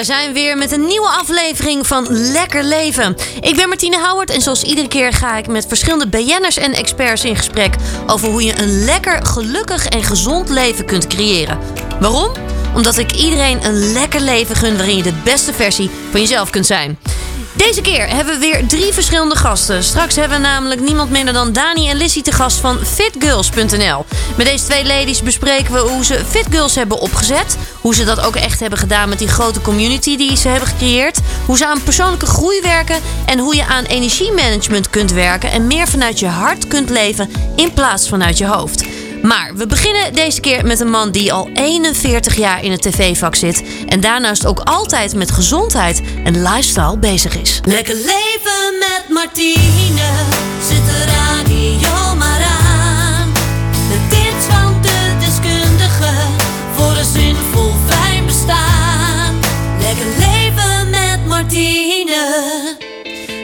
Daar zijn we weer met een nieuwe aflevering van Lekker Leven. Ik ben Martine Howard en zoals iedere keer ga ik met verschillende BN'ers en experts in gesprek over hoe je een lekker, gelukkig en gezond leven kunt creëren. Waarom? Omdat ik iedereen een lekker leven gun waarin je de beste versie van jezelf kunt zijn. Deze keer hebben we weer drie verschillende gasten. Straks hebben we namelijk niemand minder dan Dani en Lissy te gast van fitgirls.nl. Met deze twee ladies bespreken we hoe ze Fitgirls hebben opgezet. Hoe ze dat ook echt hebben gedaan met die grote community die ze hebben gecreëerd. Hoe ze aan persoonlijke groei werken. En hoe je aan energiemanagement kunt werken. En meer vanuit je hart kunt leven in plaats vanuit je hoofd. Maar we beginnen deze keer met een man die al 41 jaar in het tv-vak zit. En daarnaast ook altijd met gezondheid en lifestyle bezig is. Lekker leven met Martine. Zit de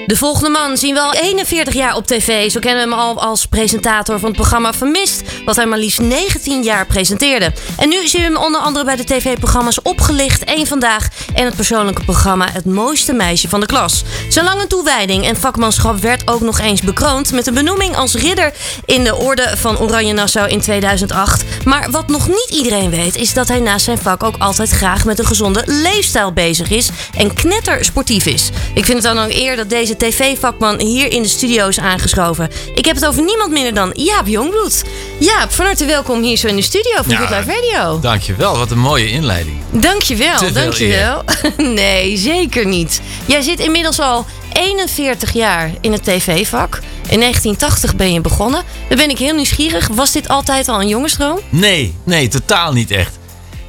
De volgende man zien we al 41 jaar op tv. Zo kennen we hem al als presentator van het programma Vermist, wat hij maar liefst 19 jaar presenteerde. En nu zien we hem onder andere bij de tv-programma's Opgelicht, Eén Vandaag en het persoonlijke programma Het Mooiste Meisje van de Klas. Zijn lange toewijding en vakmanschap werd ook nog eens bekroond met een benoeming als ridder in de Orde van Oranje Nassau in 2008. Maar wat nog niet iedereen weet, is dat hij naast zijn vak ook altijd graag met een gezonde leefstijl bezig is en knetter sportief is. Ik vind het dan ook eer dat deze tv-vakman hier in de studio is aangeschoven. Ik heb het over niemand minder dan Jaap Jongbloed. Jaap, van harte welkom hier zo in de studio van Ja. Good Life Radio. Dankjewel, wat een mooie inleiding. Dankjewel, Te veel dankjewel. Nee, zeker niet. Jij zit inmiddels al 41 jaar in het tv-vak. In 1980 ben je begonnen. Dan ben ik heel nieuwsgierig. Was dit altijd al een jongensdroom? Nee, nee, totaal niet echt.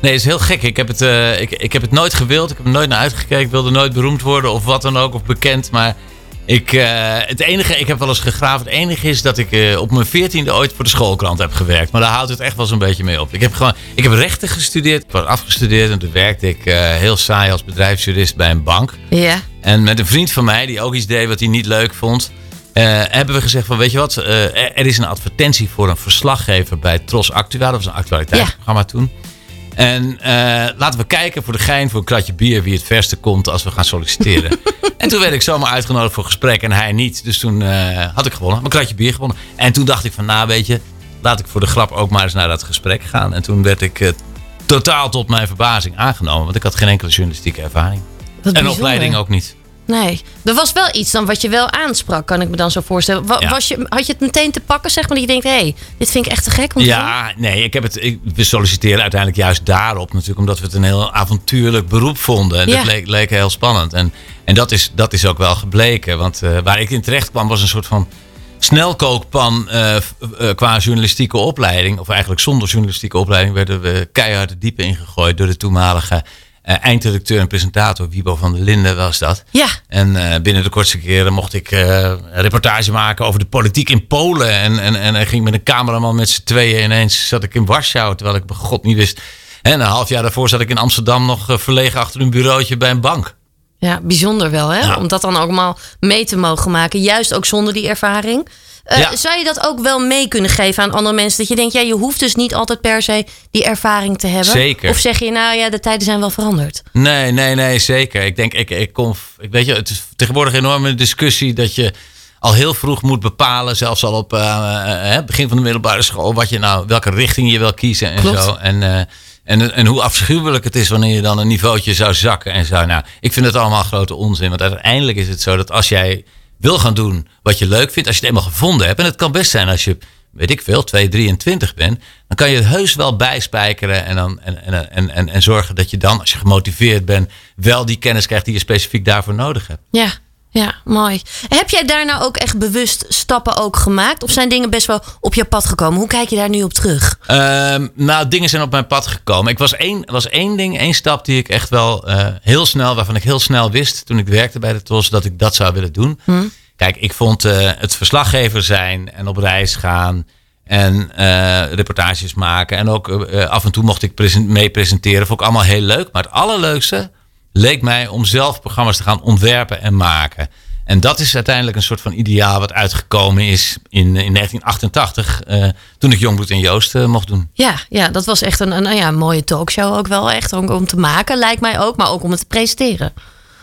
Nee, is heel gek. Ik heb het, eh, ik, ik heb het nooit gewild. Ik heb er nooit naar uitgekeken. Ik wilde nooit beroemd worden of wat dan ook, of bekend. Maar ik, eh, het enige, ik heb wel eens gegraven. Het enige is dat ik eh, op mijn veertiende ooit voor de schoolkrant heb gewerkt. Maar daar houdt het echt wel zo'n beetje mee op. Ik heb gewoon, ik heb rechten gestudeerd. Ik was afgestudeerd en toen werkte ik eh, heel saai als bedrijfsjurist bij een bank. Ja. En met een vriend van mij, die ook iets deed wat hij niet leuk vond, hebben we gezegd van, weet je wat, er- er is een advertentie voor een verslaggever bij Tros Actua. Dat was een actualiteitsprogramma toen. En eh, laten we kijken voor de gein, voor een kratje bier, wie het verste komt als we gaan solliciteren. en toen werd ik zomaar uitgenodigd voor gesprek en hij niet. Dus toen eh, had ik gewonnen, mijn kratje bier gewonnen. En toen dacht ik van, nou weet je, laat ik voor de grap ook maar eens naar dat gesprek gaan. En toen werd ik eh, totaal tot mijn verbazing aangenomen, want ik had geen enkele journalistieke ervaring. En opleiding ook niet. Nee, er was wel iets dan wat je wel aansprak, kan ik me dan zo voorstellen. Wa- Ja. was je, had je het meteen te pakken, zeg maar, dat je denkt, hé, hey, dit vind ik echt te gek om te doen? Ja, nee, ik heb het, ik, we solliciteren uiteindelijk juist daarop. Natuurlijk omdat we het een heel avontuurlijk beroep vonden. En Ja. dat leek, leek heel spannend. En, en dat, is, dat is ook wel gebleken. Want eh, waar ik in terecht kwam was een soort van snelkookpan eh, eh, qua journalistieke opleiding. Of eigenlijk zonder journalistieke opleiding werden we keihard de diepe ingegooid door de toenmalige eindredacteur en presentator Wiebo van der Linden was dat. Ja, En eh, binnen de kortste keren mocht ik eh, een reportage maken over de politiek in Polen. En, en, en, en ging met een cameraman met z'n tweeën ineens zat ik in Warschau, terwijl ik bij god niet wist. En een half jaar daarvoor zat ik in Amsterdam nog eh, verlegen achter een bureautje bij een bank. ja bijzonder wel, hè? Ja. Om dat dan ook allemaal mee te mogen maken. Juist ook zonder die ervaring. Eh, Ja. Zou je dat ook wel mee kunnen geven aan andere mensen? Dat je denkt, ja, je hoeft dus niet altijd per se die ervaring te hebben. Zeker. Of zeg je, nou ja, de tijden zijn wel veranderd. Nee, nee, nee, zeker. Ik denk, ik, ik kom, ik weet je, het is tegenwoordig een enorme discussie dat je al heel vroeg moet bepalen, zelfs al op eh, begin van de middelbare school, wat je nou, welke richting je wil kiezen en Klopt. zo. En, en, en hoe afschuwelijk het is wanneer je dan een niveautje zou zakken en zo. Nou, ik vind het allemaal grote onzin, want uiteindelijk is het zo dat als jij wil gaan doen wat je leuk vindt, als je het eenmaal gevonden hebt, en het kan best zijn als je weet ik veel, 2, 23 bent, dan kan je het heus wel bijspijkeren en, dan, en, en, en, en, en zorgen dat je dan, als je gemotiveerd bent, wel die kennis krijgt die je specifiek daarvoor nodig hebt. Ja, ja, mooi. Heb jij daar nou ook echt bewust stappen ook gemaakt? Of zijn dingen best wel op je pad gekomen? Hoe kijk je daar nu op terug? Ehm, nou, dingen zijn op mijn pad gekomen. Ik was één, was één ding, één stap die ik echt wel eh, heel snel, waarvan ik heel snel wist toen ik werkte bij de TOS, dat ik dat zou willen doen. Kijk, ik vond eh, het verslaggever zijn en op reis gaan en eh, reportages maken. En ook af en toe mocht ik presen- mee presenteren. Vond ik allemaal heel leuk. Maar het allerleukste leek mij om zelf programma's te gaan ontwerpen en maken. En dat is uiteindelijk een soort van ideaal wat uitgekomen is in, in 1988. Uh, toen ik Jongbloed en Joost uh, mocht doen. Ja, ja, dat was echt een, een, ja, mooie talkshow ook wel. Echt om, om te maken, lijkt mij ook. Maar ook om het te presenteren.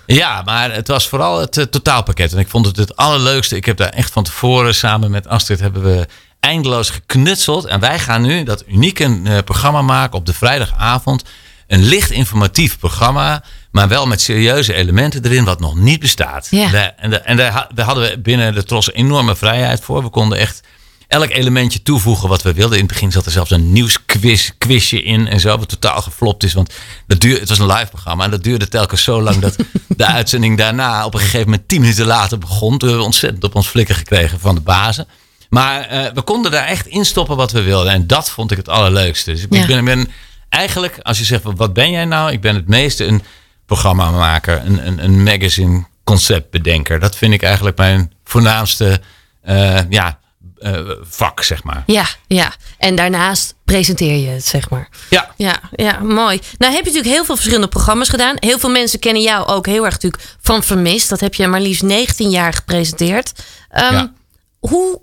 Ja, maar het was vooral het uh, totaalpakket. En ik vond het het allerleukste. Ik heb daar echt van tevoren samen met Astrid hebben we eindeloos geknutseld. En wij gaan nu dat unieke programma maken op de vrijdagavond. Een licht informatief programma, maar wel met serieuze elementen erin, wat nog niet bestaat. Ja. Daar, en, de, en daar, daar hadden we binnen de Tros enorme vrijheid voor. We konden echt elk elementje toevoegen wat we wilden. In het begin zat er zelfs een nieuwsquiz quizje in en zo, wat totaal geflopt is. Want dat duurde, het was een live programma en dat duurde telkens zo lang dat de uitzending daarna op een gegeven moment tien minuten later begon. Toen hebben we ontzettend op ons flikken gekregen van de bazen. Maar uh, we konden daar echt instoppen wat we wilden. En dat vond ik het allerleukste. Dus ik Ja. ben, ben eigenlijk, als je zegt, wat ben jij nou? Ik ben het meeste een programmamaker, een, een, een magazine conceptbedenker. Dat vind ik eigenlijk mijn voornaamste eh, ja, eh, vak, zeg maar. Ja, ja. En daarnaast presenteer je het, zeg maar. Ja, Ja, ja, mooi. Nou heb je natuurlijk heel veel verschillende programma's gedaan. Heel veel mensen kennen jou ook heel erg natuurlijk van Vermist. Dat heb je maar liefst 19 jaar gepresenteerd. Ehm, Ja. Hoe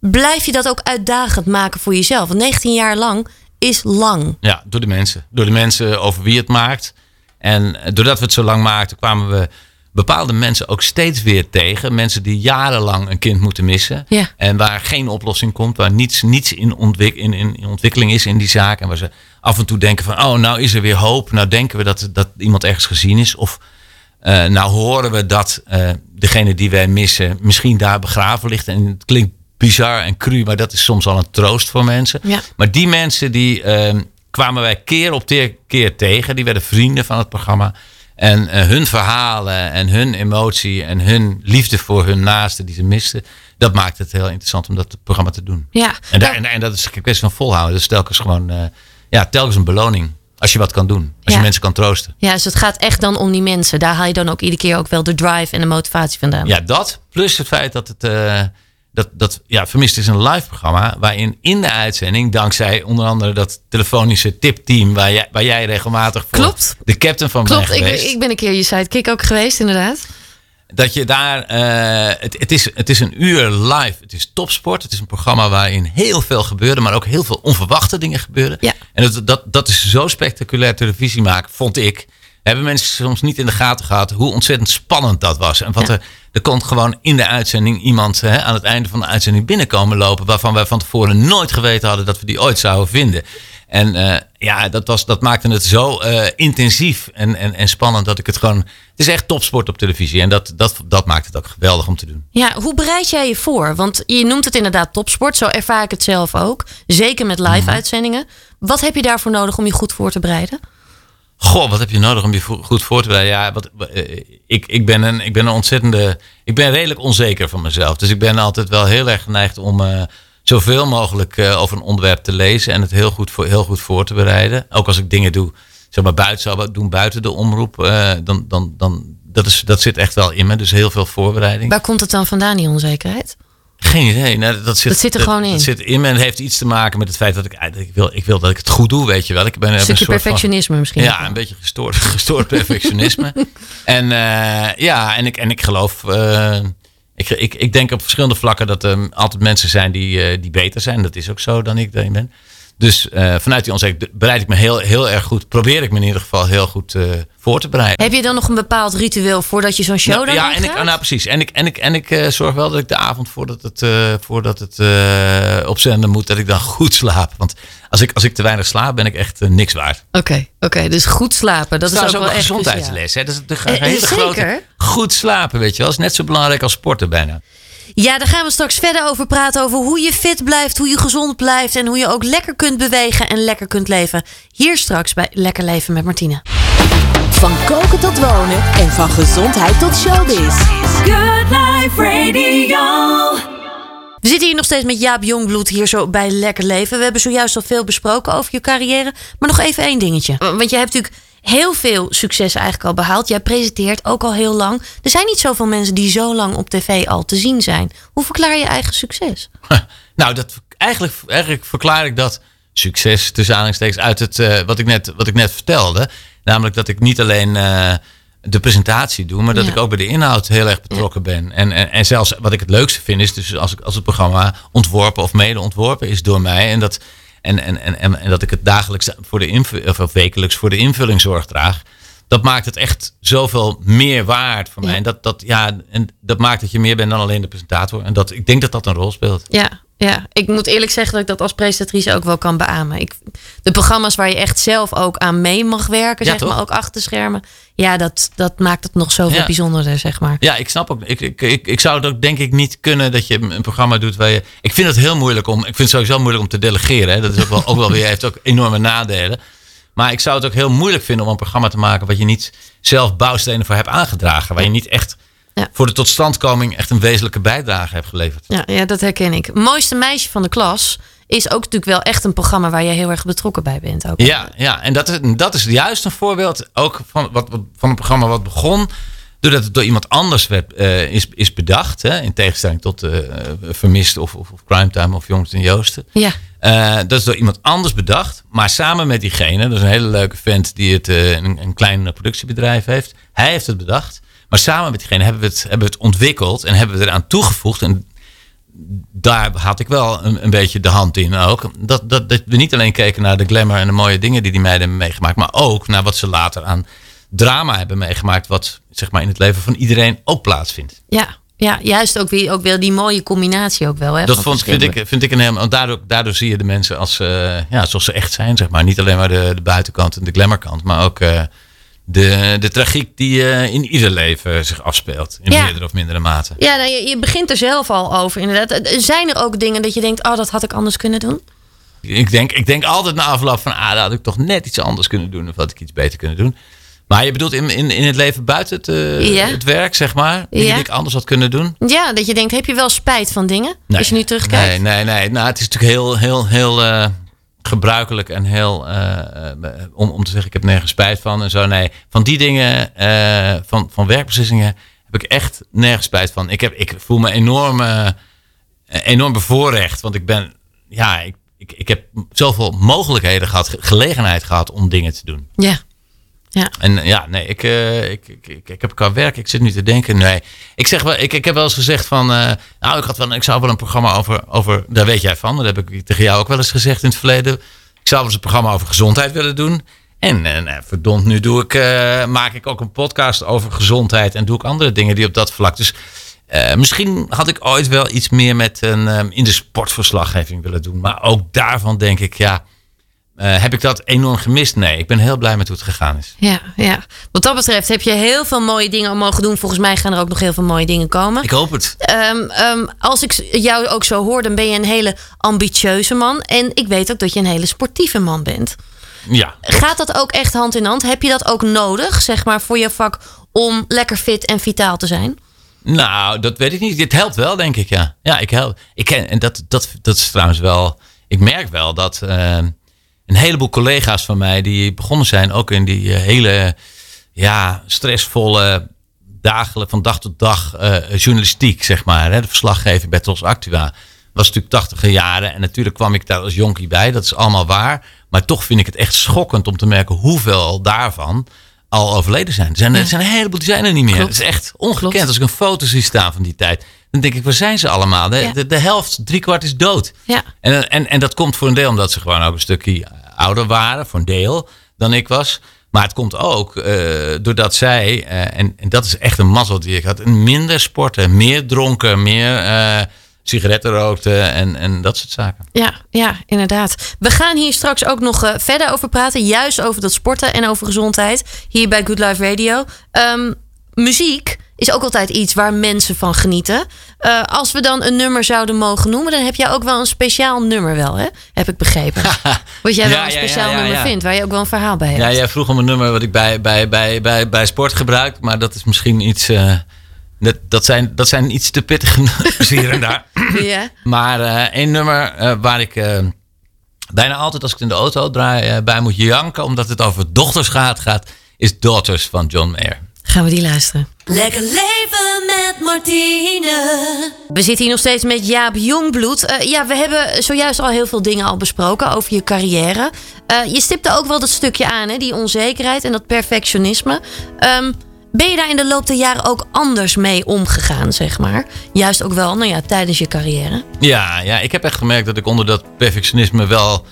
blijf je dat ook uitdagend maken voor jezelf? Want 19 jaar lang is lang. ja, door de mensen. Door de mensen over wie het maakt. En doordat we het zo lang maakten, kwamen we bepaalde mensen ook steeds weer tegen. Mensen die jarenlang een kind moeten missen. Ja. En waar geen oplossing komt, waar niets, niets in, ontwik in, in, in ontwikkeling is in die zaak. En waar ze af en toe denken van, oh, nou is er weer hoop. Nou denken we dat, dat iemand ergens gezien is. Of eh, nou horen we dat eh, degene die wij missen misschien daar begraven ligt. En het klinkt bizar en cru, maar dat is soms al een troost voor mensen. Ja. Maar die mensen die eh, kwamen wij keer op keer tegen. Die werden vrienden van het programma. En eh, hun verhalen en hun emotie en hun liefde voor hun naasten die ze misten. Dat maakt het heel interessant om dat programma te doen. Ja, En, daar, en, en dat is een kwestie van volhouden. Dat is telkens gewoon, eh, ja, telkens een beloning. Als je wat kan doen. Als Ja. je mensen kan troosten. ja, dus het gaat echt dan om die mensen. Daar haal je dan ook iedere keer ook wel de drive en de motivatie vandaan. Ja, dat. Plus het feit dat het. eh, dat, dat, ja, Vermist is een live programma waarin in de uitzending, dankzij onder andere dat telefonische tipteam waar jij, waar jij regelmatig voor Klopt. de captain van Klopt, bent ik, ik ben een keer je sidekick ook geweest, inderdaad. dat je daar, eh, het, het, is, het is een uur live, het is topsport, het is een programma waarin heel veel gebeurde, maar ook heel veel onverwachte dingen gebeuren. Ja. En dat, dat, dat is zo spectaculair televisie maken, vond ik. Hebben mensen soms niet in de gaten gehad hoe ontzettend spannend dat was. En wat Ja. er, er komt gewoon in de uitzending iemand hè, aan het einde van de uitzending binnenkomen lopen. Waarvan wij van tevoren nooit geweten hadden dat we die ooit zouden vinden. En eh, ja, dat, was, dat maakte het zo eh, intensief en, en, en spannend dat ik het gewoon. Het is echt topsport op televisie. En dat, dat, dat maakt het ook geweldig om te doen. Ja, hoe bereid jij je voor? Want je noemt het inderdaad topsport. Zo ervaar ik het zelf ook. Zeker met live uitzendingen. Wat heb je daarvoor nodig om je goed voor te bereiden? Goh, wat heb je nodig om je goed voor te bereiden? Ja, wat, eh, ik, ik, ben een, ik ben een ontzettende. Ik ben redelijk onzeker van mezelf. Dus ik ben altijd wel heel erg geneigd om eh, zoveel mogelijk eh, over een onderwerp te lezen en het heel goed, voor, heel goed voor te bereiden. Ook als ik dingen doe, zeg maar buiten zou doen buiten de omroep, dan, dan, dan dat, is, dat zit echt wel in me. Dus heel veel voorbereiding. Waar komt het dan vandaan, die onzekerheid? Geen idee. Nee, dat, zit, Dat zit er gewoon in. Dat zit in me en het heeft iets te maken met het feit dat ik, ik, wil, ik wil dat ik het goed doe, weet je wel. Ik ben Een stukje van- perfectionisme misschien. ja, een beetje gestoord, gestoord perfectionisme. en eh, ja, en ik, en ik geloof. eh, ik, ik, ik denk op verschillende vlakken dat er altijd mensen zijn die, eh, die beter zijn. Dat is ook zo dan ik daarin ben. Dus eh, vanuit die onzekerheid bereid ik me heel, heel erg goed. Probeer ik me in ieder geval heel goed eh, voor te bereiden. Heb je dan nog een bepaald ritueel voordat je zo'n show Nou, dan ja, en ik, nou precies. En ik, en ik, en ik eh, zorg wel dat ik de avond voordat het, voordat het op zender moet, dat ik dan goed slaap. Want als ik, als ik te weinig slaap, ben ik echt niks waard. Oké, oké, dus goed slapen. Dat is ook is ook wel een echt gezondheidsles. Hè? Dat is eh, hele grote. Goed slapen, weet je wel. is net zo belangrijk als sporten bijna. Ja, daar gaan we straks verder over praten. Over hoe je fit blijft, hoe je gezond blijft. En hoe je ook lekker kunt bewegen en lekker kunt leven. Hier straks bij Lekker Leven met Martine. Van koken tot wonen en van gezondheid tot showbiz. Good Life Radio. We zitten hier nog steeds met Jaap Jongbloed hier zo bij Lekker Leven. We hebben zojuist al veel besproken over je carrière. Maar nog even één dingetje. Want je hebt natuurlijk heel veel succes eigenlijk al behaald. Jij presenteert ook al heel lang. Er zijn niet zoveel mensen die zo lang op tv al te zien zijn. Hoe verklaar je eigen succes? Nou, dat, eigenlijk, eigenlijk verklaar ik dat succes tussen aanhalingstekens uit het, eh, wat, ik net, wat ik net vertelde. Namelijk dat ik niet alleen eh, de presentatie doe, maar dat Ja. ik ook bij de inhoud heel erg betrokken ben. En, en, en zelfs wat ik het leukste vind is dus als, ik, als het programma ontworpen of mede ontworpen is door mij. En dat, en, en, en, en, dat ik het dagelijks voor de invulling, of, wekelijks voor de invulling zorg draag. Dat maakt het echt zoveel meer waard voor Ja. mij. En dat, dat, ja, en dat maakt dat je meer bent dan alleen de presentator. En dat, ik denk dat dat een rol speelt. Ja, ja, ik moet eerlijk zeggen dat ik dat als presentatrice ook wel kan beamen. Ik, de programma's waar je echt zelf ook aan mee mag werken, Ja, zeg toch? maar, ook achter de schermen. Ja, dat, dat maakt het nog zoveel Ja. bijzonderder, zeg maar. Ja, ik snap ook. Ik, ik, ik, ik zou het ook denk ik niet kunnen dat je een programma doet waar je. Ik vind het heel moeilijk om. Ik vind het sowieso moeilijk om te delegeren. Hè. Dat is ook wel, ook wel weer. Heeft ook enorme nadelen. Maar ik zou het ook heel moeilijk vinden om een programma te maken wat je niet zelf bouwstenen voor hebt aangedragen. Waar je niet echt Ja. voor de totstandkoming echt een wezenlijke bijdrage hebt geleverd. Ja, ja, dat herken ik. Mooiste meisje van de klas is ook natuurlijk wel echt een programma waar je heel erg betrokken bij bent. Ook. Ja, ja, en dat is, dat is juist een voorbeeld ook van, wat, van een programma wat begon. Doordat het door iemand anders werd, eh, is, is bedacht. Hè, in tegenstelling tot eh Vermist of, of, of Primetime of Jongens en Joosten. Ja, Eh, dat is door iemand anders bedacht. Maar samen met diegene, dat is een hele leuke vent die het, eh, een, een klein eh, productiebedrijf heeft. Hij heeft het bedacht. Maar samen met diegene hebben we het, hebben we het ontwikkeld en hebben we eraan toegevoegd. En daar had ik wel een, een beetje de hand in ook. Dat, dat, dat we niet alleen keken naar de glamour en de mooie dingen die die meiden hebben meegemaakt. Maar ook naar wat ze later aan drama hebben meegemaakt. Wat zeg maar in het leven van iedereen ook plaatsvindt. ja, ja juist ook weer, ook weer die mooie combinatie ook wel. Hè, Dat vond, vind, ik, vind ik een helemaal. want Daardoor, daardoor zie je de mensen als, eh, ja, zoals ze echt zijn, zeg maar. Niet alleen maar de, de buitenkant en de glamourkant, maar ook eh, de, de tragiek die eh, in ieder leven zich afspeelt. In Ja. meerdere of mindere mate. Ja, nou, je, je begint er zelf al over inderdaad. Eh, Zijn er ook dingen dat je denkt, oh, dat had ik anders kunnen doen? Ik denk, ik denk altijd na afloop van, ah, dat had ik toch net iets anders kunnen doen. Of had ik iets beter kunnen doen. Maar je bedoelt in, in, in het leven buiten het, eh, Ja. het werk, zeg maar. Ja. die ik anders had kunnen doen. Ja, dat je denkt, heb je wel spijt van dingen? Als je nu terugkijkt. Nee, nee, nee. Nou, het is natuurlijk heel, heel, heel eh, gebruikelijk en heel. eh, eh, om, om te zeggen, ik heb nergens spijt van en zo. Nee, van die dingen, eh, van, van werkbeslissingen, heb ik echt nergens spijt van. Ik, heb, ik voel me enorm, enorm bevoorrecht. Want ik ben, ja, ik, ik, ik heb zoveel mogelijkheden gehad, ge- gelegenheid gehad om dingen te doen. Ja. Ja. En ja, nee, ik, eh, ik, ik, ik, ik heb qua werk, ik zit nu te denken, nee. Ik, zeg wel, ik, ik heb wel eens gezegd van, eh, nou, ik, had wel, ik zou wel een programma over, over, daar weet jij van, dat heb ik tegen jou ook wel eens gezegd in het verleden. Ik zou wel eens een programma over gezondheid willen doen. En, en eh, verdomd, nu doe ik, maak ik ook een podcast over gezondheid en doe ik andere dingen die op dat vlak. Dus misschien had ik ooit wel iets meer met een, eh, in de sportverslaggeving willen doen. Maar ook daarvan denk ik, ja, eh, heb ik dat enorm gemist? Nee, ik ben heel blij met hoe het gegaan is. Ja, ja. Wat dat betreft heb je heel veel mooie dingen al mogen doen. Volgens mij gaan er ook nog heel veel mooie dingen komen. Ik hoop het. Ehm, ehm, als ik jou ook zo hoor, dan ben je een hele ambitieuze man. En ik weet ook dat je een hele sportieve man bent. Ja, Gaat dat ook echt hand in hand? Heb je dat ook nodig, zeg maar, voor je vak om lekker fit en vitaal te zijn? Nou, dat weet ik niet. Dit helpt wel, denk ik, ja. Ja, ik help. Ik ken, en dat, dat, dat is trouwens wel... Ik merk wel dat eh, een heleboel collega's van mij... die begonnen zijn ook in die eh, hele ja, stressvolle... dagelijks van dag tot dag eh, journalistiek, zeg maar. Hè, de verslaggeving bij Tros Actua. was natuurlijk tachtiger jaren. En natuurlijk kwam ik daar als jonkie bij. Dat is allemaal waar. Maar toch vind ik het echt schokkend om te merken... hoeveel daarvan al overleden zijn. Er zijn, er zijn een heleboel die zijn er niet meer. Het is echt ongekend. Klopt. Als ik een foto zie staan van die tijd, dan denk ik, waar zijn ze allemaal? De, Ja. de, de helft, driekwart is dood. Ja. En, en, en dat komt voor een deel omdat ze gewoon ook een stukje ouder waren, voor een deel, dan ik was. Maar het komt ook eh, doordat zij, eh, en, en dat is echt een mazzel die ik had, minder sporten, meer dronken, meer eh, sigaretten rookten en, en dat soort zaken. Ja, ja, inderdaad. We gaan hier straks ook nog verder over praten. Juist over dat sporten en over gezondheid. Hier bij Good Life Radio. Ehm, muziek is ook altijd iets waar mensen van genieten. Eh, als we dan een nummer zouden mogen noemen, dan heb jij ook wel een speciaal nummer wel, hè? Heb ik begrepen. Wat jij Ja, wel een ja, ja, speciaal ja, nummer ja. vindt, waar je ook wel een verhaal bij hebt. Ja, jij vroeg om een nummer wat ik bij, bij, bij, bij, bij sport gebruik, maar dat is misschien iets. eh, dat, dat, zijn, dat zijn iets te pittige nummers hier en daar. Ja. Maar eh één nummer eh, waar ik eh, bijna altijd als ik in de auto draai bij moet janken, omdat het over dochters gaat, gaat is Daughters van John Mayer. Gaan we die luisteren. Lekker leven Martine. We zitten hier nog steeds met Jaap Jongbloed. Eh, ja, we hebben zojuist al heel veel dingen al besproken over je carrière. Eh, je stipte ook wel dat stukje aan, hè? die onzekerheid en dat perfectionisme. Ehm, Ben je daar in de loop der jaren ook anders mee omgegaan, zeg maar? Juist ook wel, nou ja, tijdens je carrière. Ja, ja, ik heb echt gemerkt dat ik onder dat perfectionisme wel.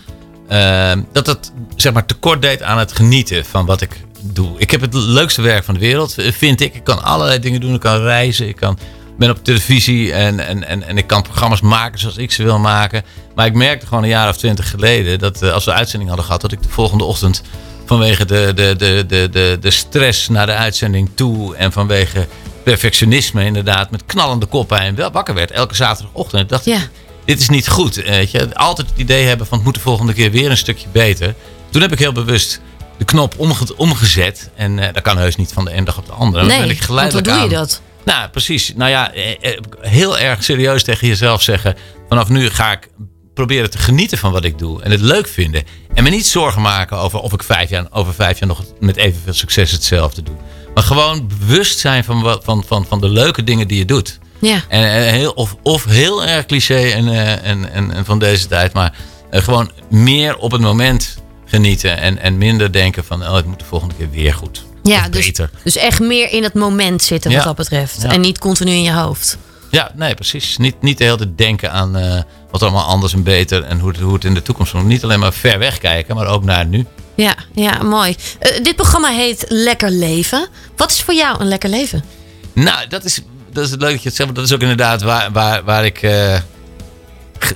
eh, dat het zeg maar tekort deed aan het genieten van wat ik doe. Ik heb het leukste werk van de wereld, vind ik. Ik kan allerlei dingen doen. Ik kan reizen. Ik kan, ben op televisie en, en, en, en ik kan programma's maken zoals ik ze wil maken. Maar ik merkte gewoon een jaar of twintig geleden dat eh, als we uitzending hadden gehad, dat ik de volgende ochtend vanwege de, de, de, de, de, de stress naar de uitzending toe en vanwege perfectionisme inderdaad met knallende koppijn wel wakker werd elke zaterdagochtend. Ik dacht, Ja. dit is niet goed. Weet je. Altijd het idee hebben van het moet de volgende keer weer een stukje beter. Toen heb ik heel bewust de knop omge- omgezet. En eh, dat kan heus niet van de ene dag op de andere. Nee, ben ik want hoe doe je aan- dat? Nou, precies. Nou ja, eh, eh, heel erg serieus tegen jezelf zeggen. Vanaf nu ga ik proberen te genieten van wat ik doe. En het leuk vinden. En me niet zorgen maken over of ik vijf jaar, over vijf jaar nog met evenveel succes hetzelfde doe. Maar gewoon bewust zijn van, wat, van, van, van de leuke dingen die je doet. Ja. En, heel, of, of heel erg cliché en, en, en, en van deze tijd. Maar gewoon meer op het moment genieten. En, en minder denken van oh, het moet de volgende keer weer goed. Ja, dus, beter. dus echt meer in het moment zitten wat Ja. dat betreft. Ja. En niet continu in je hoofd. Ja, nee, precies. Niet, niet de hele tijd denken aan eh, wat allemaal anders en beter. En hoe het, hoe het in de toekomst moet. Niet alleen maar ver weg kijken, maar ook naar nu. Ja, ja mooi. Eh, dit programma heet Lekker Leven. Wat is voor jou een lekker leven? Nou, dat is, dat is het leuk dat je het zegt. maar Dat is ook inderdaad waar, waar, waar ik eh,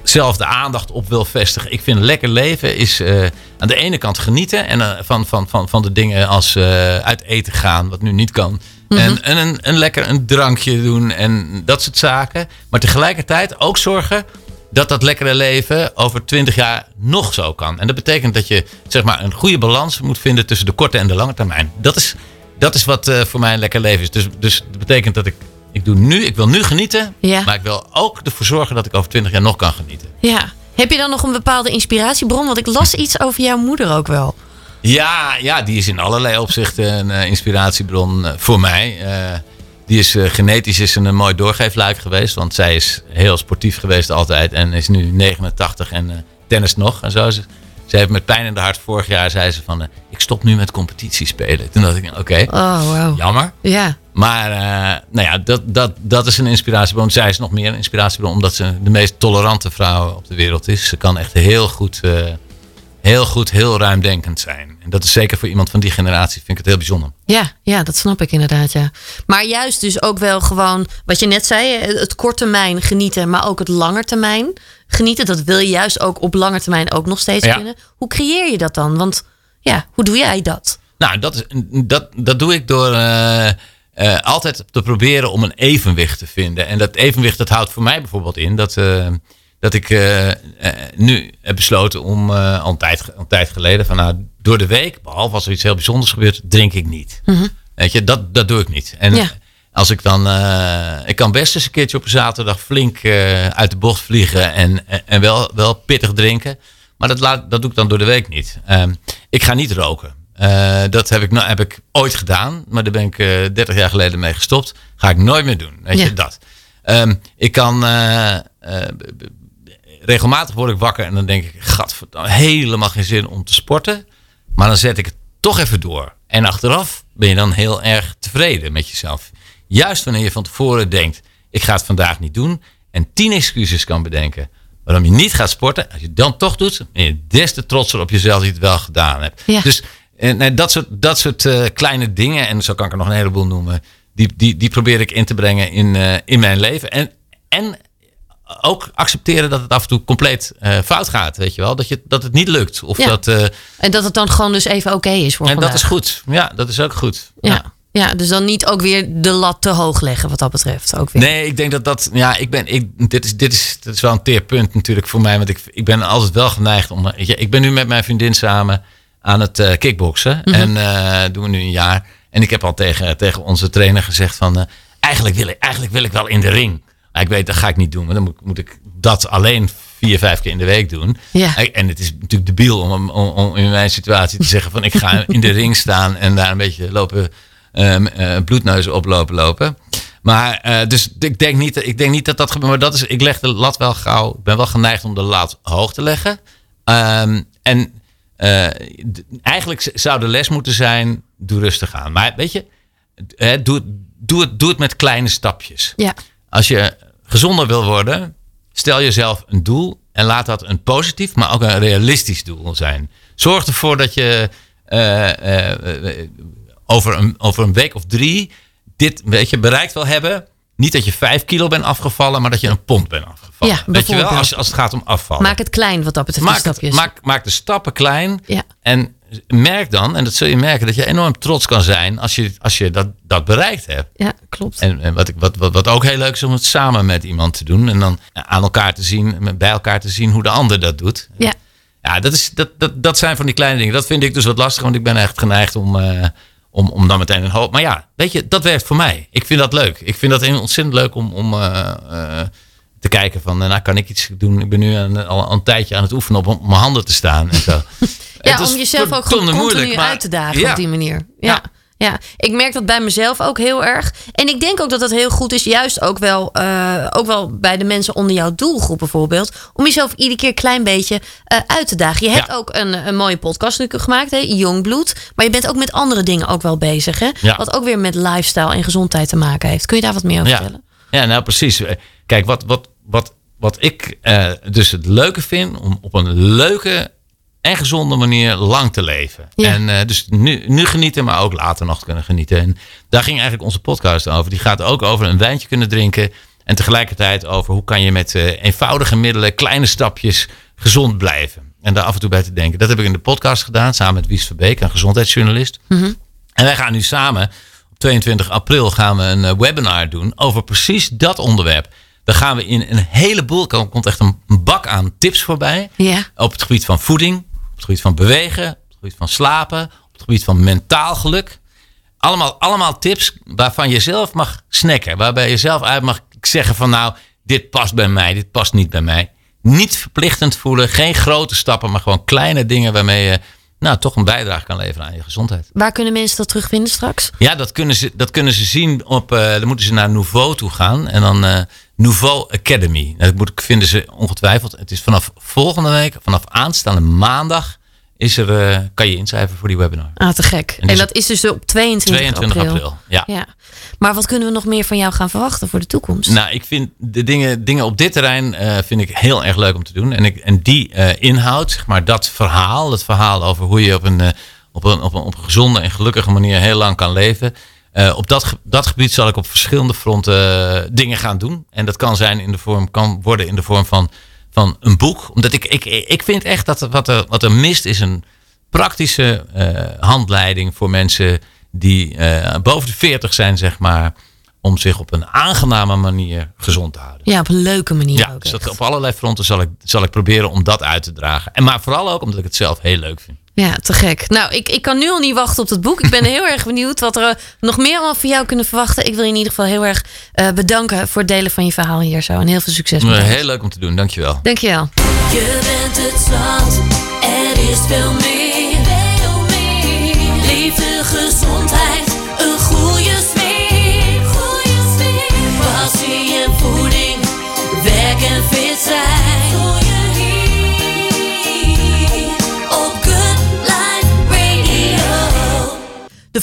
zelf de aandacht op wil vestigen. Ik vind lekker leven is eh, aan de ene kant genieten. En, eh, van, van, van, van de dingen als eh, uit eten gaan, wat nu niet kan. En, en een, een lekker een drankje doen en dat soort zaken. Maar tegelijkertijd ook zorgen dat dat lekkere leven over 20 jaar nog zo kan. En dat betekent dat je zeg maar, een goede balans moet vinden tussen de korte en de lange termijn. Dat is, dat is wat voor mij een lekker leven is. Dus, dus dat betekent dat ik, ik doe nu, ik wil nu genieten. Ja. Maar ik wil ook ervoor zorgen dat ik over 20 jaar nog kan genieten. Ja. Heb je dan nog een bepaalde inspiratiebron? Want ik las iets over jouw moeder ook wel. Ja, ja, die is in allerlei opzichten een eh, inspiratiebron eh, voor mij. Eh, die is genetisch is een, een mooi doorgeefluik geweest. Want zij is heel sportief geweest altijd. En is nu 89 en tennis nog. En zo. Ze, ze heeft met pijn in de hart vorig jaar zei ze van... eh, ik stop nu met competitie spelen. Toen dacht ik, oké, Oh, wow. jammer. Ja. Maar eh, nou ja, dat, dat, dat is een inspiratiebron. Zij is nog meer een inspiratiebron omdat ze de meest tolerante vrouw op de wereld is. Ze kan echt heel goed, eh, heel goed, heel ruimdenkend zijn. En dat is zeker voor iemand van die generatie, vind ik het heel bijzonder. Ja, ja, dat snap ik inderdaad, ja. Maar juist dus ook wel gewoon, wat je net zei, het korttermijn genieten, maar ook het langetermijn genieten. Dat wil je juist ook op lange termijn ook nog steeds Ja. kunnen. Hoe creëer je dat dan? Want ja, hoe doe jij dat? Nou, dat, is, dat, dat doe ik door eh, eh, altijd te proberen om een evenwicht te vinden. En dat evenwicht dat houdt voor mij bijvoorbeeld in dat, eh, dat ik eh, eh, nu heb besloten om eh, al, een tijd, al een tijd geleden van nou, door de week, behalve als er iets heel bijzonders gebeurt, drink ik niet. Weet je, dat, dat doe ik niet. En Ja. als ik dan, ik kan best eens een keertje op een zaterdag flink uit de bocht vliegen en, en, wel, wel pittig drinken. Maar dat, laat, dat doe ik dan door de week niet. Ehm, ik ga niet roken. Dat heb ik, nou, heb ik ooit gedaan, maar daar ben ik eh 30 jaar geleden mee gestopt. Ga ik nooit meer doen. Weet Ja. je, dat. Ehm, ik kan regelmatig word ik wakker en dan denk ik, gadverdamme, helemaal geen zin om te sporten. Maar dan zet ik het toch even door. En achteraf ben je dan heel erg tevreden met jezelf. Juist wanneer je van tevoren denkt, ik ga het vandaag niet doen. En tien excuses kan bedenken waarom je niet gaat sporten. Als je het dan toch doet, ben je des te trotser op jezelf dat je het wel gedaan hebt. Ja. Dus eh, dat soort, dat soort eh, kleine dingen, en zo kan ik er nog een heleboel noemen, die, die, die probeer ik in te brengen in, eh, in mijn leven. En, en ook accepteren dat het af en toe compleet eh, fout gaat, weet je wel. Dat, je, dat het niet lukt. Of Ja. dat, eh, En dat het dan gewoon dus even oké is voor en vandaag. dat is goed. Ja, dat is ook goed. Ja. ja, dus dan niet ook weer de lat te hoog leggen wat dat betreft. Ook weer. Nee, ik denk dat dat. Ja, ik ben. Ik, dit, is, dit, is, dit is wel een teerpunt natuurlijk voor mij. Want ik, ik ben altijd wel geneigd om. Ik ben nu met mijn vriendin samen aan het eh kickboksen. Mhm. En eh doen we nu een jaar. En ik heb al tegen, tegen onze trainer gezegd van. eigenlijk, wil ik, eigenlijk wil ik wel in de ring. Maar ik weet, dat ga ik niet doen. Want dan moet, moet ik dat alleen vier, vijf keer in de week doen. Ja. En het is natuurlijk debiel om, om, om in mijn situatie te zeggen van ik ga in de ring staan en daar een beetje lopen ehm eh, bloedneus oplopen lopen. Maar eh, dus ik denk, niet, ik denk niet dat dat gebeurt. Maar dat is, ik leg de lat wel gauw. Ik ben wel geneigd om de lat hoog te leggen. Ehm, en eh, eigenlijk zou de les moeten zijn: doe rustig aan. Maar weet je, hè, doe, doe, het, doe het met kleine stapjes. Ja. Als je gezonder wil worden, stel jezelf een doel en laat dat een positief, maar ook een realistisch doel zijn. Zorg ervoor dat je eh, eh, over, een, over een week of drie dit weet je, bereikt wil hebben. Niet dat je vijf kilo bent afgevallen, maar dat je een pond bent afgevallen. Ja, weet je wel, als, als het gaat om afvallen. Maak het klein wat dat betreft. maak, het- stapjes. maak, maak de stappen klein. Ja. En merk dan, en dat zul je merken, dat je enorm trots kan zijn als je, als je dat, dat bereikt hebt. Ja, klopt. En, en wat, ik, wat, wat, wat ook heel leuk is om het samen met iemand te doen. En dan aan elkaar te zien, bij elkaar te zien hoe de ander dat doet. ja. Ja, dat, is, dat, dat, dat zijn van die kleine dingen. Dat vind ik dus wat lastig, want ik ben echt geneigd om, eh, om, om dan meteen een hoop. Maar ja, weet je, dat werkt voor mij. Ik vind dat leuk. Ik vind dat ontzettend leuk om, om eh, eh, te kijken van, eh, nou kan ik iets doen. Ik ben nu al een tijdje aan het oefenen op op mijn handen te staan en zo. Ja, om jezelf ook gewoon continu moeilijk, maar- uit te dagen Ja. op die manier. Ja. Ja. ja. ik merk dat bij mezelf ook heel erg. En ik denk ook dat dat heel goed is, juist ook wel, eh, ook wel bij de mensen onder jouw doelgroep bijvoorbeeld. Om jezelf iedere keer een klein beetje eh, uit te dagen. Je hebt Ja. ook een, een mooie podcast natuurlijk gemaakt, hè, Jongbloed. Maar je bent ook met andere dingen ook wel bezig. Hè? Ja. Wat ook weer met lifestyle en gezondheid te maken heeft. Kun je daar wat meer over Ja. vertellen? Ja, nou precies. Kijk, wat, wat, wat, wat ik eh, dus het leuke vind om op een leuke en gezonde manier lang te leven. Ja. En eh, dus nu, nu genieten, maar ook later nog kunnen genieten. En daar ging eigenlijk onze podcast over. Die gaat ook over een wijntje kunnen drinken. En tegelijkertijd over hoe kan je met eh, eenvoudige middelen, kleine stapjes gezond blijven. En daar af en toe bij te denken. Dat heb ik in de podcast gedaan, samen met Wies Verbeek, een gezondheidsjournalist. En wij gaan nu samen, op 22 april, gaan we een webinar doen over precies dat onderwerp. Dan gaan we in een heleboel, er komt echt een bak aan tips voorbij. Ja. Op het gebied van voeding, op het gebied van bewegen, op het gebied van slapen, op het gebied van mentaal geluk. Allemaal, allemaal tips waarvan je zelf mag snacken. Waarbij je zelf uit mag zeggen van nou, dit past bij mij, dit past niet bij mij. Niet verplichtend voelen, geen grote stappen, maar gewoon kleine dingen waarmee je nou, toch een bijdrage kan leveren aan je gezondheid. Waar kunnen mensen dat terugvinden straks? Ja, dat kunnen ze, dat kunnen ze zien op. eh, dan moeten ze naar Nouveau toe gaan. En dan eh, Nouveau Academy. Nou, dat moet, vinden ze ongetwijfeld. Het is vanaf volgende week, vanaf aanstaande maandag, is er, eh, kan je inschrijven voor die webinar. Ah, te gek. En, dat is dus op 22, 22 april. Ja. Ja. Maar wat kunnen we nog meer van jou gaan verwachten voor de toekomst? Nou, ik vind de dingen, dingen op dit terrein eh, vind ik heel erg leuk om te doen. En, ik, en die eh, inhoud, zeg maar, dat verhaal, het verhaal over hoe je op een, op een, op een, op een gezonde en gelukkige manier heel lang kan leven. Eh, op dat, dat gebied zal ik op verschillende fronten eh, dingen gaan doen. En dat kan zijn in de vorm, kan worden in de vorm van, van een boek. Omdat ik, ik, ik vind echt dat wat er, wat er mist is een praktische eh, handleiding voor mensen die boven de 40 zijn, zeg maar. Om zich op een aangename manier gezond te houden. Ja, op een leuke manier Ja, ook. dus dat op allerlei fronten zal ik, zal ik proberen om dat uit te dragen. En maar vooral ook omdat ik het zelf heel leuk vind. Ja, te gek. Nou, ik, ik kan nu al niet wachten op het boek. Ik ben heel erg benieuwd wat er eh, nog meer allemaal van jou kunnen verwachten. Ik wil je in ieder geval heel erg eh, bedanken voor het delen van je verhaal hier zo. En heel veel succes met. Heel leuk om te doen, dankjewel. Dankjewel. Je bent het zand, er is veel meer. Veel meer. Liefde, gezondheid,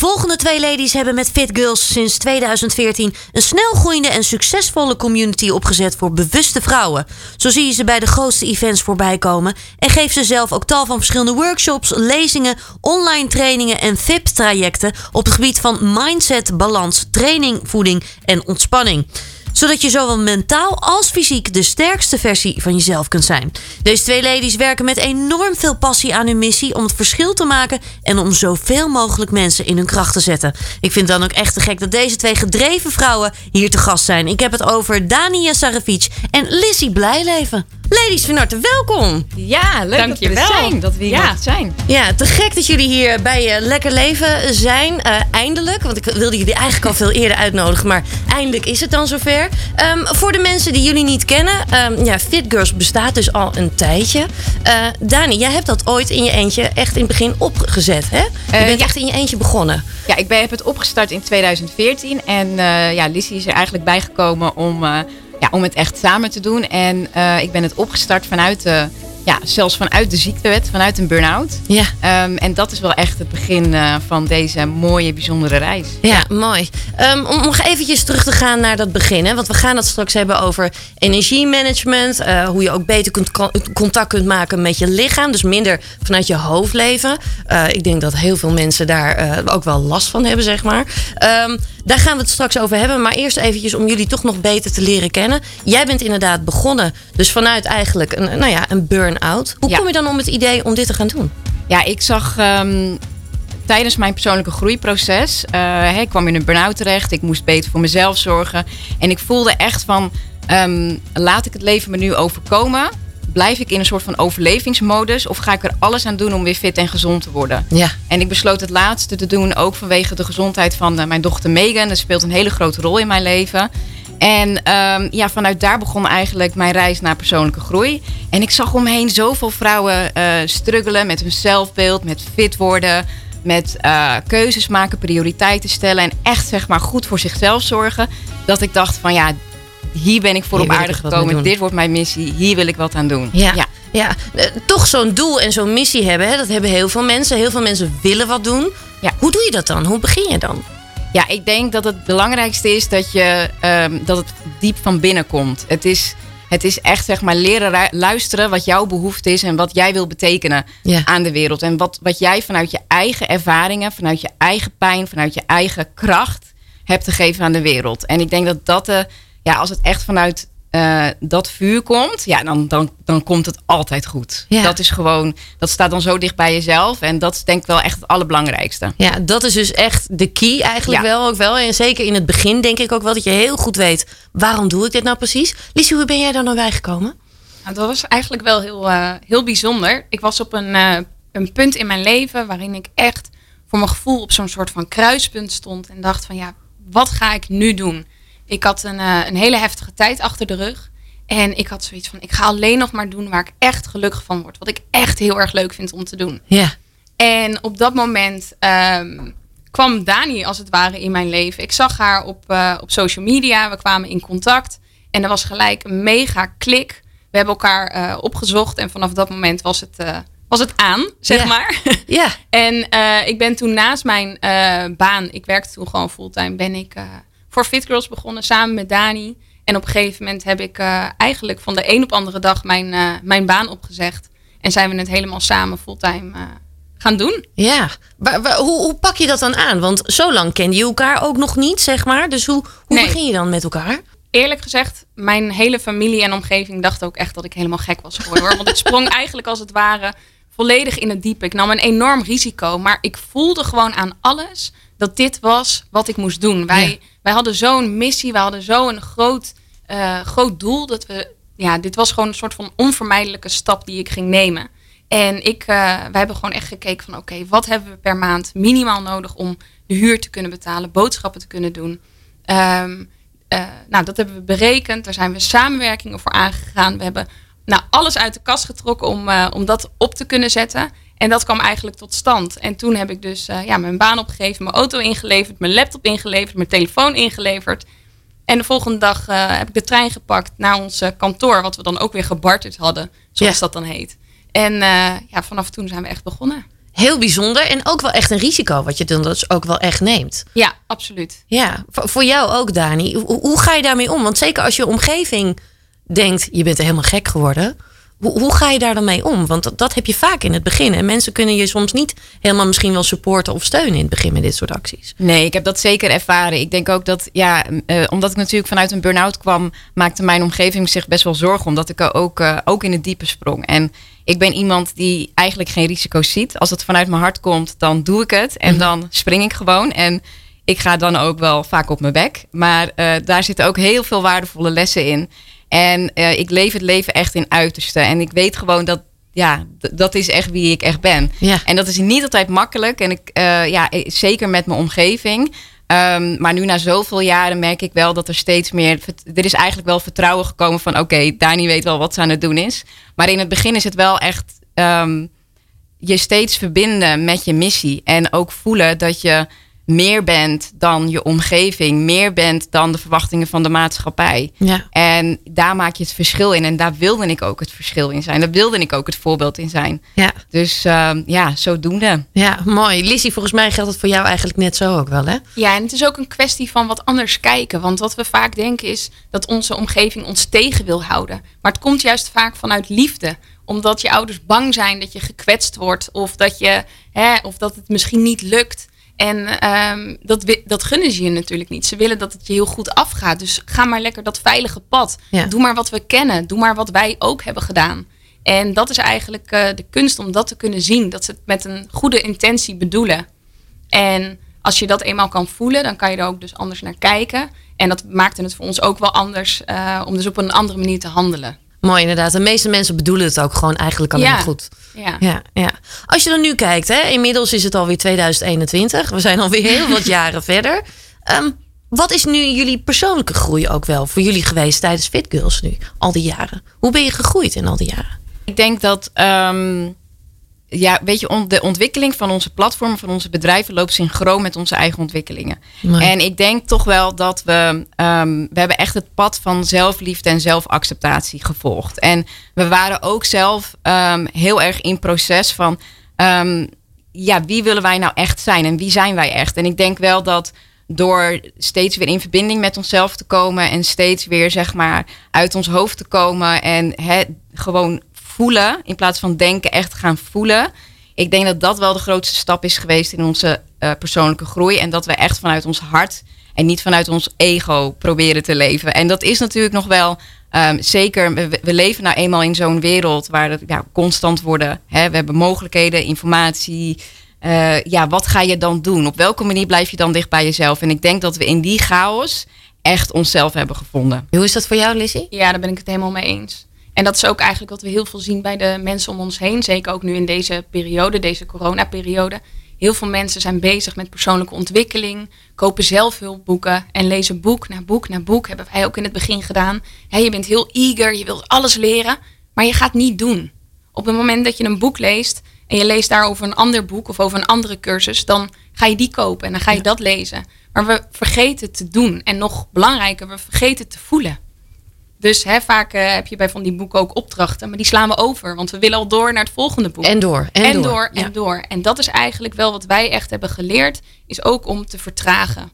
volgende twee ladies hebben met Fit Girls sinds 2014 een snel groeiende en succesvolle community opgezet voor bewuste vrouwen. Zo zie je ze bij de grootste events voorbij komen en geeft ze zelf ook tal van verschillende workshops, lezingen, online trainingen en VIP-trajecten op het gebied van mindset, balans, training, voeding en ontspanning zodat je zowel mentaal als fysiek de sterkste versie van jezelf kunt zijn. Deze twee ladies werken met enorm veel passie aan hun missie om het verschil te maken en om zoveel mogelijk mensen in hun kracht te zetten. Ik vind het dan ook echt te gek dat deze twee gedreven vrouwen hier te gast zijn. Ik heb het over Dania Saravic en Lizzie Blijleven. Ladies, van harte welkom. Ja, leuk dat we er zijn. Dat we hier Ja. zijn. Ja, te gek dat jullie hier bij eh, Lekker Leven zijn. Eh, eindelijk, want ik wilde jullie eigenlijk al veel eerder uitnodigen. Maar eindelijk is het dan zover. Ehm, voor de mensen die jullie niet kennen. ehm, ja, Fit Girls bestaat dus al een tijdje. Eh, Dani, jij hebt dat ooit in je eentje echt in het begin opgezet, hè? Je bent ja. echt in je eentje begonnen. Ja, ik ben, heb het opgestart in 2014. En eh ja, Lizzie is er eigenlijk bijgekomen om, eh, ja, om het echt samen te doen. En eh, ik ben het opgestart vanuit de ja, zelfs vanuit de ziektewet, vanuit een burn-out. Ja. Ehm, en dat is wel echt het begin eh, van deze mooie, bijzondere reis. Ja, mooi. Ehm, om nog eventjes terug te gaan naar dat begin. Hè? Want we gaan het straks hebben over energiemanagement. eh, hoe je ook beter kunt, contact kunt maken met je lichaam. Dus minder vanuit je hoofd leven. Eh, ik denk dat heel veel mensen daar ook wel last van hebben, zeg maar. Ehm, daar gaan we het straks over hebben. Maar eerst eventjes om jullie toch nog beter te leren kennen. Jij bent inderdaad begonnen. Dus vanuit eigenlijk een, nou ja, een burn-out. Hoe Ja. kom je dan om het idee om dit te gaan doen? Ja, ik zag ehm, tijdens mijn persoonlijke groeiproces. hè, ik kwam in een burn-out terecht. Ik moest beter voor mezelf zorgen. En ik voelde echt van: ehm, laat ik het leven me nu overkomen? Blijf ik in een soort van overlevingsmodus? Of ga ik er alles aan doen om weer fit en gezond te worden? Ja. En ik besloot het laatste te doen, ook vanwege de gezondheid van eh, mijn dochter Megan. Dat speelt een hele grote rol in mijn leven. En ehm, ja, vanuit daar begon eigenlijk mijn reis naar persoonlijke groei. En ik zag om me heen zoveel vrouwen eh struggelen met hun zelfbeeld, met fit worden, met eh, keuzes maken, prioriteiten stellen en echt zeg maar goed voor zichzelf zorgen. Dat ik dacht van ja, hier ben ik voor Hier op aarde gekomen. Dit wordt mijn missie. Hier wil ik wat aan doen. Ja, ja. ja. eh, toch zo'n doel en zo'n missie hebben. Hè? Dat hebben heel veel mensen. Heel veel mensen willen wat doen. Ja. Hoe doe je dat dan? Hoe begin je dan? Ja, ik denk dat het belangrijkste is dat, je, ehm, dat het diep van binnen komt. Het is, het is echt zeg maar leren luisteren wat jouw behoefte is en wat jij wil betekenen Ja. aan de wereld. En wat, wat jij vanuit je eigen ervaringen, vanuit je eigen pijn, vanuit je eigen kracht hebt te geven aan de wereld. En ik denk dat dat, de, ja, als het echt vanuit eh, dat vuur komt, ja, dan, dan, dan komt het altijd goed. Ja. Dat is gewoon, dat staat dan zo dicht bij jezelf. En dat is denk ik wel echt het allerbelangrijkste. Ja, dat is dus echt de key eigenlijk Ja. wel ook wel. En zeker in het begin denk ik ook wel dat je heel goed weet... waarom doe ik dit nou precies? Liesje, hoe ben jij daar nou bij gekomen? Nou, dat was eigenlijk wel heel, eh, heel bijzonder. Ik was op een, eh, een punt in mijn leven waarin ik echt voor mijn gevoel op zo'n soort van kruispunt stond. En dacht van ja, wat ga ik nu doen? Ik had een, eh, een hele heftige tijd achter de rug. En ik had zoiets van, ik ga alleen nog maar doen waar ik echt gelukkig van word. Wat ik echt heel erg leuk vind om te doen. Ja, En op dat moment ehm, kwam Dani als het ware in mijn leven. Ik zag haar op, eh, op social media. We kwamen in contact. En er was gelijk een mega klik. We hebben elkaar eh, opgezocht. En vanaf dat moment was het, was het aan, zeg maar. ja. en ik ben toen naast mijn baan, ik werkte toen gewoon fulltime, ben ik voor Fit Girls begonnen samen met Dani. En op een gegeven moment heb ik eh, eigenlijk van de een op andere dag mijn, eh, mijn baan opgezegd. En zijn we het helemaal samen fulltime eh, gaan doen. ja. Wa- hoe, hoe pak je dat dan aan? Want zo lang kende je elkaar ook nog niet, zeg maar. Dus hoe, hoe Nee. begin je dan met elkaar? Eerlijk gezegd, mijn hele familie en omgeving dacht ook echt dat ik helemaal gek was geworden. Hoor. Want ik sprong eigenlijk als het ware volledig in het diepe. Ik nam een enorm risico, maar ik voelde gewoon aan alles dat dit was wat ik moest doen. Wij, Ja. Wij hadden zo'n missie, wij hadden zo'n groot, eh, groot doel. Dat we, ja, dit was gewoon een soort van onvermijdelijke stap die ik ging nemen. En ik, eh, wij hebben gewoon echt gekeken van oké, wat hebben we per maand minimaal nodig om de huur te kunnen betalen, boodschappen te kunnen doen. Ehm, eh, nou, dat hebben we berekend. Daar zijn we samenwerkingen voor aangegaan. We hebben nou, alles uit de kast getrokken om, om dat op te kunnen zetten. En dat kwam eigenlijk tot stand. En toen heb ik dus eh, ja, mijn baan opgegeven, mijn auto ingeleverd, mijn laptop ingeleverd, mijn telefoon ingeleverd. En de volgende dag eh, heb ik de trein gepakt naar ons eh, kantoor, wat we dan ook weer gebarterd hadden, zoals Ja. dat dan heet. En ja, vanaf toen zijn we echt begonnen. Heel bijzonder. En ook wel echt een risico wat je dan dus ook wel echt neemt. Ja, absoluut. Ja, voor, voor jou ook, Dani. Hoe, hoe ga je daarmee om? Want zeker als je omgeving denkt, je bent helemaal gek geworden. Hoe, hoe ga je daar dan mee om? Want dat, dat heb je vaak in het begin. En mensen kunnen je soms niet helemaal misschien wel supporten of steunen in het begin met dit soort acties. Nee, ik heb dat zeker ervaren. Ik denk ook dat, ja, eh, omdat ik natuurlijk vanuit een burn-out kwam, maakte mijn omgeving zich best wel zorgen, omdat ik ook, eh, ook in het diepe sprong. En ik ben iemand die eigenlijk geen risico's ziet. Als het vanuit mijn hart komt, dan doe ik het en dan spring ik gewoon. En ik ga dan ook wel vaak op mijn bek. Maar eh, daar zitten ook heel veel waardevolle lessen in. En eh, ik leef het leven echt in uiterste. En ik weet gewoon dat, ja, dat is echt wie ik echt ben. Ja. En dat is niet altijd makkelijk. En ik, eh, ja, eh, zeker met mijn omgeving. Ehm, maar nu na zoveel jaren merk ik wel dat er steeds meer. Er is eigenlijk wel vertrouwen gekomen van: oké, Dani weet wel wat ze aan het doen is. Maar in het begin is het wel echt ehm, je steeds verbinden met je missie. En ook voelen dat je meer bent dan je omgeving, meer bent dan de verwachtingen van de maatschappij. Ja. En daar maak je het verschil in. En daar wilde ik ook het verschil in zijn. Daar wilde ik ook het voorbeeld in zijn. Ja. Dus ehm, ja, zodoende. Ja, mooi. Lizzie, volgens mij geldt het voor jou eigenlijk net zo ook wel, hè? Ja, en het is ook een kwestie van wat anders kijken. Want wat we vaak denken is dat onze omgeving ons tegen wil houden. Maar het komt juist vaak vanuit liefde. Omdat je ouders bang zijn dat je gekwetst wordt. Of dat, je, hè, of dat het misschien niet lukt. En ehm, dat, dat gunnen ze je natuurlijk niet. Ze willen dat het je heel goed afgaat. Dus ga maar lekker dat veilige pad. Ja. Doe maar wat we kennen. Doe maar wat wij ook hebben gedaan. En dat is eigenlijk eh, de kunst om dat te kunnen zien. Dat ze het met een goede intentie bedoelen. En als je dat eenmaal kan voelen, dan kan je er ook dus anders naar kijken. En dat maakte het voor ons ook wel anders eh, om dus op een andere manier te handelen. Mooi, inderdaad. De meeste mensen bedoelen het ook gewoon eigenlijk alleen Ja. maar goed. Ja. Ja, ja. Als je dan nu kijkt, hè, inmiddels is het alweer 2021. We zijn alweer heel wat jaren verder. Ehm, wat is nu jullie persoonlijke groei ook wel voor jullie geweest tijdens Fit Girls nu, al die jaren? Hoe ben je gegroeid in al die jaren? Ik denk dat, ehm, ja, weet je, on- de ontwikkeling van onze platformen, van onze bedrijven loopt synchroon met onze eigen ontwikkelingen. En ik denk toch wel dat we, ehm, we hebben echt het pad van zelfliefde en zelfacceptatie gevolgd. En we waren ook zelf ehm, heel erg in proces van, ehm, ja, wie willen wij nou echt zijn en wie zijn wij echt? En ik denk wel dat door steeds weer in verbinding met onszelf te komen en steeds weer zeg maar uit ons hoofd te komen en hè, gewoon voelen in plaats van denken, echt gaan voelen. Ik denk dat dat wel de grootste stap is geweest in onze eh, persoonlijke groei en dat we echt vanuit ons hart en niet vanuit ons ego proberen te leven. En dat is natuurlijk nog wel ehm, zeker. We, we leven nou eenmaal in zo'n wereld waar het ja, constant worden. Hè, we hebben mogelijkheden, informatie. Eh, ja, wat ga je dan doen? Op welke manier blijf je dan dicht bij jezelf? En ik denk dat we in die chaos echt onszelf hebben gevonden. Hoe is dat voor jou, Lizzie? Ja, daar ben ik het helemaal mee eens. En dat is ook eigenlijk wat we heel veel zien bij de mensen om ons heen. Zeker ook nu in deze periode, deze coronaperiode. Heel veel mensen zijn bezig met persoonlijke ontwikkeling, kopen zelfhulpboeken en lezen boek na boek na boek. Hebben wij ook in het begin gedaan. Je bent heel eager, je wilt alles leren, maar je gaat niet doen. Op het moment dat je een boek leest en je leest daar over een ander boek of over een andere cursus, dan ga je die kopen en dan ga je dat lezen. Maar we vergeten te doen. En nog belangrijker, we vergeten te voelen. Dus hè, vaak eh, heb je bij van die boeken ook opdrachten, maar die slaan we over. Want we willen al door naar het volgende boek. En door. En, en door. door, Ja. en door. En dat is eigenlijk wel wat wij echt hebben geleerd, is ook om te vertragen.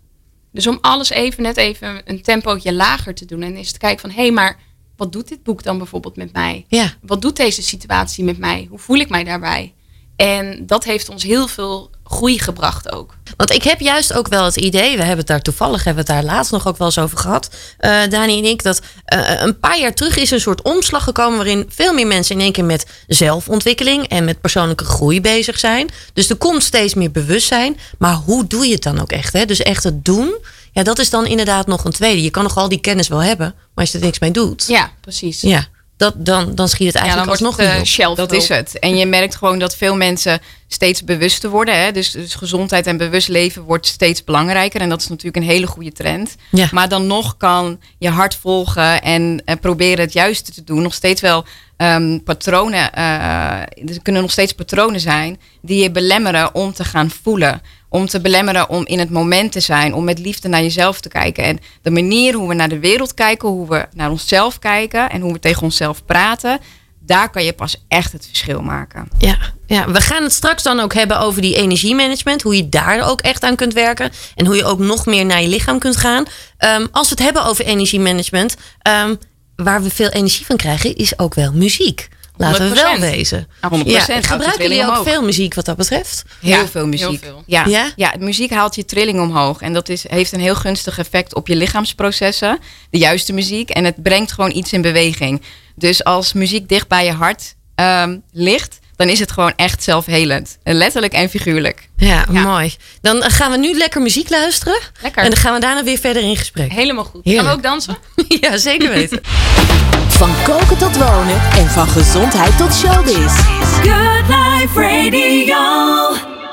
Dus om alles even net even een tempootje lager te doen. En eens te kijken van, hé, hey, maar wat doet dit boek dan bijvoorbeeld met mij? Ja. Wat doet deze situatie met mij? Hoe voel ik mij daarbij? En dat heeft ons heel veel groei gebracht ook. Want ik heb juist ook wel het idee, we hebben het daar toevallig, hebben we het daar laatst nog ook wel eens over gehad, eh, Dani en ik, dat eh, een paar jaar terug is een soort omslag gekomen waarin veel meer mensen in één keer met zelfontwikkeling en met persoonlijke groei bezig zijn. Dus er komt steeds meer bewustzijn, maar hoe doe je het dan ook echt? Hè? Dus echt het doen, ja, dat is dan inderdaad nog een tweede. Je kan nog al die kennis wel hebben, maar als je er niks mee doet, Ja, precies. ja, dat, dan, dan schiet het Ja, eigenlijk dan wordt alsnog het niet eh, op. shelf Dat is het. En je merkt gewoon dat veel mensen steeds bewuster worden. Hè? Dus, dus gezondheid en bewust leven wordt steeds belangrijker. En dat is natuurlijk een hele goede trend. Ja. Maar dan nog kan je hart volgen en eh, proberen het juiste te doen. Nog steeds wel ehm, patronen. eh, er kunnen nog steeds patronen zijn die je belemmeren om te gaan voelen. Om te belemmeren om in het moment te zijn. Om met liefde naar jezelf te kijken. En de manier hoe we naar de wereld kijken. Hoe we naar onszelf kijken. En hoe we tegen onszelf praten. Daar kan je pas echt het verschil maken. Ja, ja, we gaan het straks dan ook hebben over die energiemanagement. Hoe je daar ook echt aan kunt werken. En hoe je ook nog meer naar je lichaam kunt gaan. Ehm, als we het hebben over energiemanagement. ehm, waar we veel energie van krijgen, is ook wel muziek. Laten we wel 100%. wezen. 100%. Ja, gebruiken jullie ook omhoog. veel muziek wat dat betreft? Heel Ja, veel muziek. heel veel. Ja. Ja? Ja? muziek haalt je trilling omhoog. En dat is, heeft een heel gunstig effect op je lichaamsprocessen. De juiste muziek. En het brengt gewoon iets in beweging. Dus als muziek dicht bij je hart ehm, ligt, dan is het gewoon echt zelfhelend. Letterlijk en figuurlijk. Ja, Ja. mooi. Dan gaan we nu lekker muziek luisteren. Lekker. En dan gaan we daarna weer verder in gesprek. Helemaal goed. Heerlijk. Gaan we ook dansen? Ja, zeker weten. Van koken tot wonen en van gezondheid tot showbiz. Good Life Radio.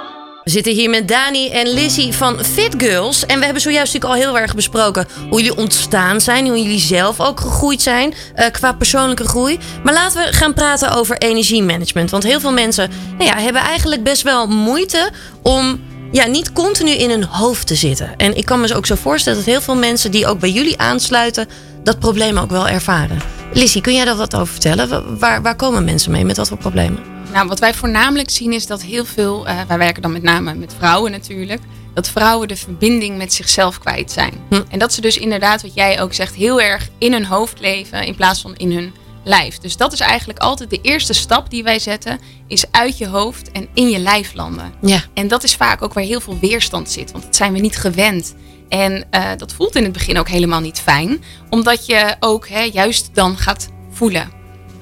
We zitten hier met Dani en Lizzie van Fit Girls. En we hebben zojuist natuurlijk al heel erg besproken hoe jullie ontstaan zijn. Hoe jullie zelf ook gegroeid zijn eh, qua persoonlijke groei. Maar laten we gaan praten over energiemanagement. Want heel veel mensen nou ja, hebben eigenlijk best wel moeite om ja, niet continu in hun hoofd te zitten. En ik kan me ook zo voorstellen dat heel veel mensen die ook bij jullie aansluiten, dat probleem ook wel ervaren. Lissy, kun jij daar wat over vertellen? Wa- Waar, waar komen mensen mee? Met wat voor problemen? Nou, wat wij voornamelijk zien is dat heel veel, eh, wij werken dan met name met vrouwen natuurlijk, dat vrouwen de verbinding met zichzelf kwijt zijn. Hm. En dat ze dus inderdaad, wat jij ook zegt, heel erg in hun hoofd leven in plaats van in hun lijf. Dus dat is eigenlijk altijd de eerste stap die wij zetten, is uit je hoofd en in je lijf landen. Ja. En dat is vaak ook waar heel veel weerstand zit, want dat zijn we niet gewend. En eh, dat voelt in het begin ook helemaal niet fijn, omdat je ook hè, juist dan gaat voelen.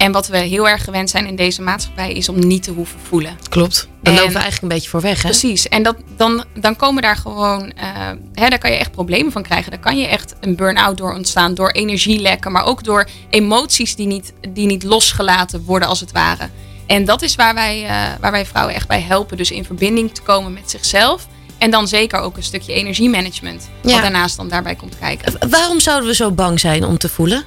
En wat we heel erg gewend zijn in deze maatschappij is om niet te hoeven voelen. Klopt. Dan En- lopen we eigenlijk een beetje voor weg, hè? Precies. En dat, dan, dan komen daar gewoon, eh, hè, daar kan je echt problemen van krijgen. Daar kan je echt een burn-out door ontstaan, door energielekken, maar ook door emoties die niet, die niet losgelaten worden als het ware. En dat is waar wij, eh, waar wij vrouwen echt bij helpen. Dus in verbinding te komen met zichzelf. En dan zeker ook een stukje energiemanagement. Ja. Wat daarnaast dan daarbij komt kijken. Waarom zouden we zo bang zijn om te voelen?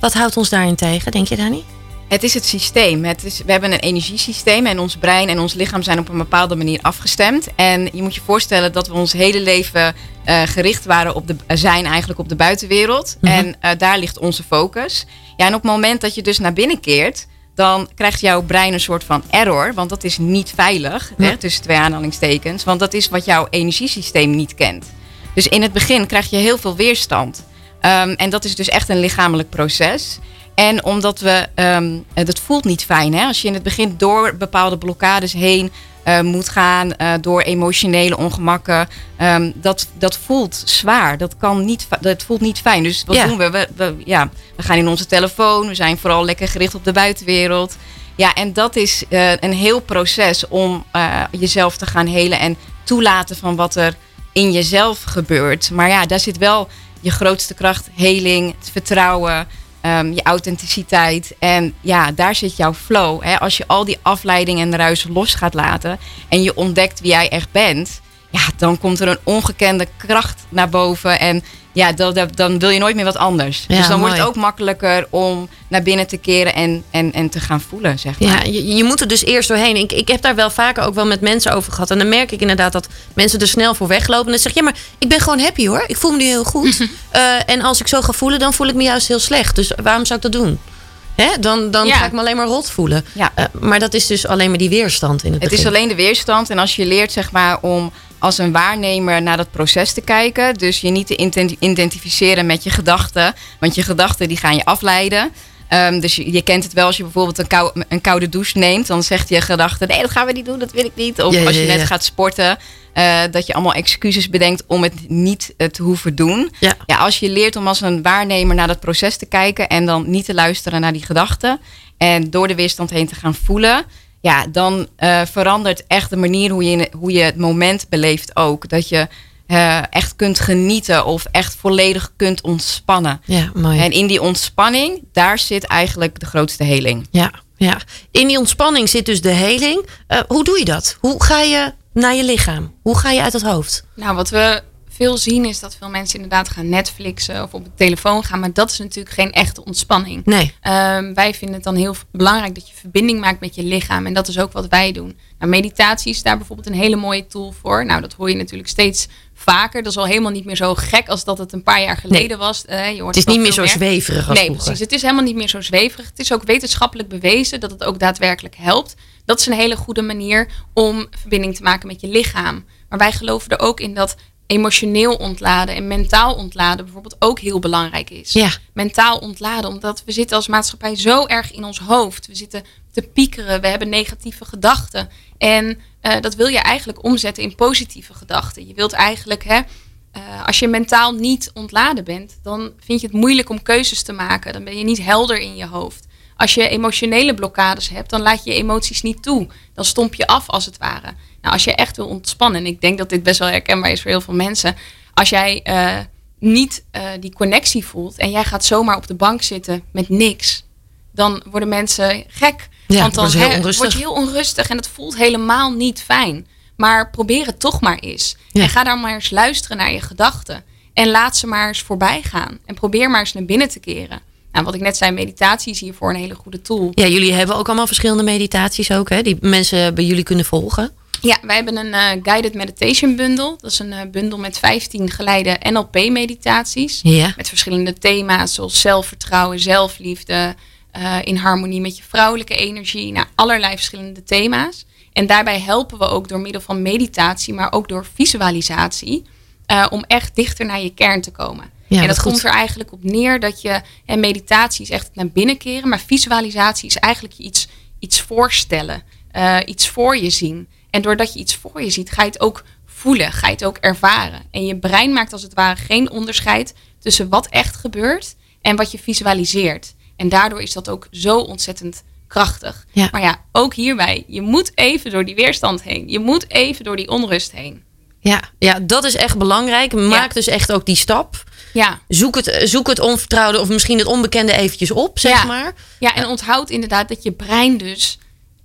Wat houdt ons daarin tegen, denk je, Dani? Het is het systeem. Het is, we hebben een energiesysteem en ons brein en ons lichaam zijn op een bepaalde manier afgestemd. En je moet je voorstellen dat we ons hele leven eh, gericht waren op de, zijn eigenlijk op de buitenwereld. Mhm. En eh, daar ligt onze focus. Ja, en op het moment dat je dus naar binnen keert, dan krijgt jouw brein een soort van error. Want dat is niet veilig, Ja. hè, tussen twee aanhalingstekens. Want dat is wat jouw energiesysteem niet kent. Dus in het begin krijg je heel veel weerstand. Ehm, en dat is dus echt een lichamelijk proces. En omdat we, ehm, dat voelt niet fijn. Hè? Als je in het begin door bepaalde blokkades heen eh, moet gaan, eh, door emotionele ongemakken, ehm, dat, dat voelt zwaar. Dat, kan niet, dat voelt niet fijn. Dus wat Ja. doen we? We, we? ja, we gaan in onze telefoon, we zijn vooral lekker gericht op de buitenwereld. Ja, en dat is eh, een heel proces om jezelf te gaan helen en toelaten van wat er in jezelf gebeurt. Maar ja, daar zit wel je grootste kracht, heling, het vertrouwen, ehm, je authenticiteit. En ja, daar zit jouw flow. Hè? Als je al die afleiding en ruis los gaat laten en je ontdekt wie jij echt bent, ja, dan komt er een ongekende kracht naar boven. En ja, dan, dan- dan wil je nooit meer wat anders. Ja, dus dan wordt het ook makkelijker om naar binnen te keren en, en, en te gaan voelen, zeg maar. Ja, je, je moet er dus eerst doorheen. Ik, ik heb daar wel vaker ook wel met mensen over gehad. En dan merk ik inderdaad dat mensen er snel voor weglopen. En dan zeg je, ja, maar ik ben gewoon happy hoor. Ik voel me nu heel goed. Eh, en als ik zo ga voelen, dan voel ik me juist heel slecht. Dus waarom zou ik dat doen? Hè? Dan, dan Ja. ga ik me alleen maar rot voelen. Ja. Eh, maar dat is dus alleen maar die weerstand in het, Het is alleen de weerstand. En als je leert zeg maar, om als een waarnemer naar dat proces te kijken. Dus je niet te identificeren met je gedachten. Want je gedachten die gaan je afleiden. Ehm, dus je, je kent het wel als je bijvoorbeeld een, kou- een koude douche neemt. Dan zegt je gedachte, nee dat gaan we niet doen, dat wil ik niet. Of als je net gaat sporten. eh, dat je allemaal excuses bedenkt om het niet eh, te hoeven doen. Ja. Ja, als je leert om als een waarnemer naar dat proces te kijken. En dan niet te luisteren naar die gedachten. En door de weerstand heen te gaan voelen ja, dan eh, verandert echt de manier hoe je, hoe je het moment beleeft ook. Dat je eh, echt kunt genieten of echt volledig kunt ontspannen. Ja, mooi. En in die ontspanning, daar zit eigenlijk de grootste heling. Ja, ja. In die ontspanning zit dus de heling. Eh, hoe doe je dat? Hoe ga je naar je lichaam? Hoe ga je uit het hoofd? Nou, wat we veel zien is dat veel mensen inderdaad gaan Netflixen of op de telefoon gaan. Maar dat is natuurlijk geen echte ontspanning. Nee. Ehm, wij vinden het dan heel belangrijk dat je verbinding maakt met je lichaam. En dat is ook wat wij doen. Nou, meditatie is daar bijvoorbeeld een hele mooie tool voor. Nou, dat hoor je natuurlijk steeds vaker. Dat is al helemaal niet meer zo gek als dat het een paar jaar geleden was. Je hoort Het is niet meer zo zweverig als Nee, vroeger. precies. Het is helemaal niet meer zo zweverig. Het is ook wetenschappelijk bewezen dat het ook daadwerkelijk helpt. Dat is een hele goede manier om verbinding te maken met je lichaam. Maar wij geloven er ook in dat emotioneel ontladen en mentaal ontladen bijvoorbeeld ook heel belangrijk is. Ja. Mentaal ontladen, omdat we zitten als maatschappij zo erg in ons hoofd. We zitten te piekeren, we hebben negatieve gedachten. En eh, dat wil je eigenlijk omzetten in positieve gedachten. Je wilt eigenlijk, hè, eh, als je mentaal niet ontladen bent, dan vind je het moeilijk om keuzes te maken. Dan ben je niet helder in je hoofd. Als je emotionele blokkades hebt, dan laat je je emoties niet toe. Dan stomp je af als het ware. Nou, als je echt wil ontspannen, en ik denk dat dit best wel herkenbaar is voor heel veel mensen. Als jij eh, niet eh, die connectie voelt en jij gaat zomaar op de bank zitten met niks, dan worden mensen gek. Ja, Want dan worden ze heel hè, onrustig. word je heel onrustig en het voelt helemaal niet fijn. Maar probeer het toch maar eens. Ja. En ga dan maar eens luisteren naar je gedachten. En laat ze maar eens voorbij gaan. En probeer maar eens naar binnen te keren. Nou, wat ik net zei, meditatie is hiervoor een hele goede tool. Ja, jullie hebben ook allemaal verschillende meditaties ook, hè? Die mensen bij jullie kunnen volgen. Ja, wij hebben een eh, guided meditation bundle. Dat is een eh, bundel met 15 geleide NLP-meditaties. Ja. Met verschillende thema's zoals zelfvertrouwen, zelfliefde, eh, in harmonie met je vrouwelijke energie. Nou, allerlei verschillende thema's. En daarbij helpen we ook door middel van meditatie, maar ook door visualisatie, om echt dichter naar je kern te komen. Ja, en dat komt er eigenlijk op neer dat je, en meditatie is echt naar binnen keren, maar visualisatie is eigenlijk iets, iets voorstellen, eh, iets voor je zien. En doordat je iets voor je ziet, ga je het ook voelen, ga je het ook ervaren. En je brein maakt als het ware geen onderscheid tussen wat echt gebeurt en wat je visualiseert. En daardoor is dat ook zo ontzettend krachtig. Ja. Maar ja, ook hierbij, je moet even door die weerstand heen. Je moet even door die onrust heen. Ja, ja, dat is echt belangrijk. Maak Ja. dus echt ook die stap. Ja, Zoek het, zoek het onvertrouwde of misschien het onbekende eventjes op, zeg Ja. maar. Ja, en onthoud inderdaad dat je brein dus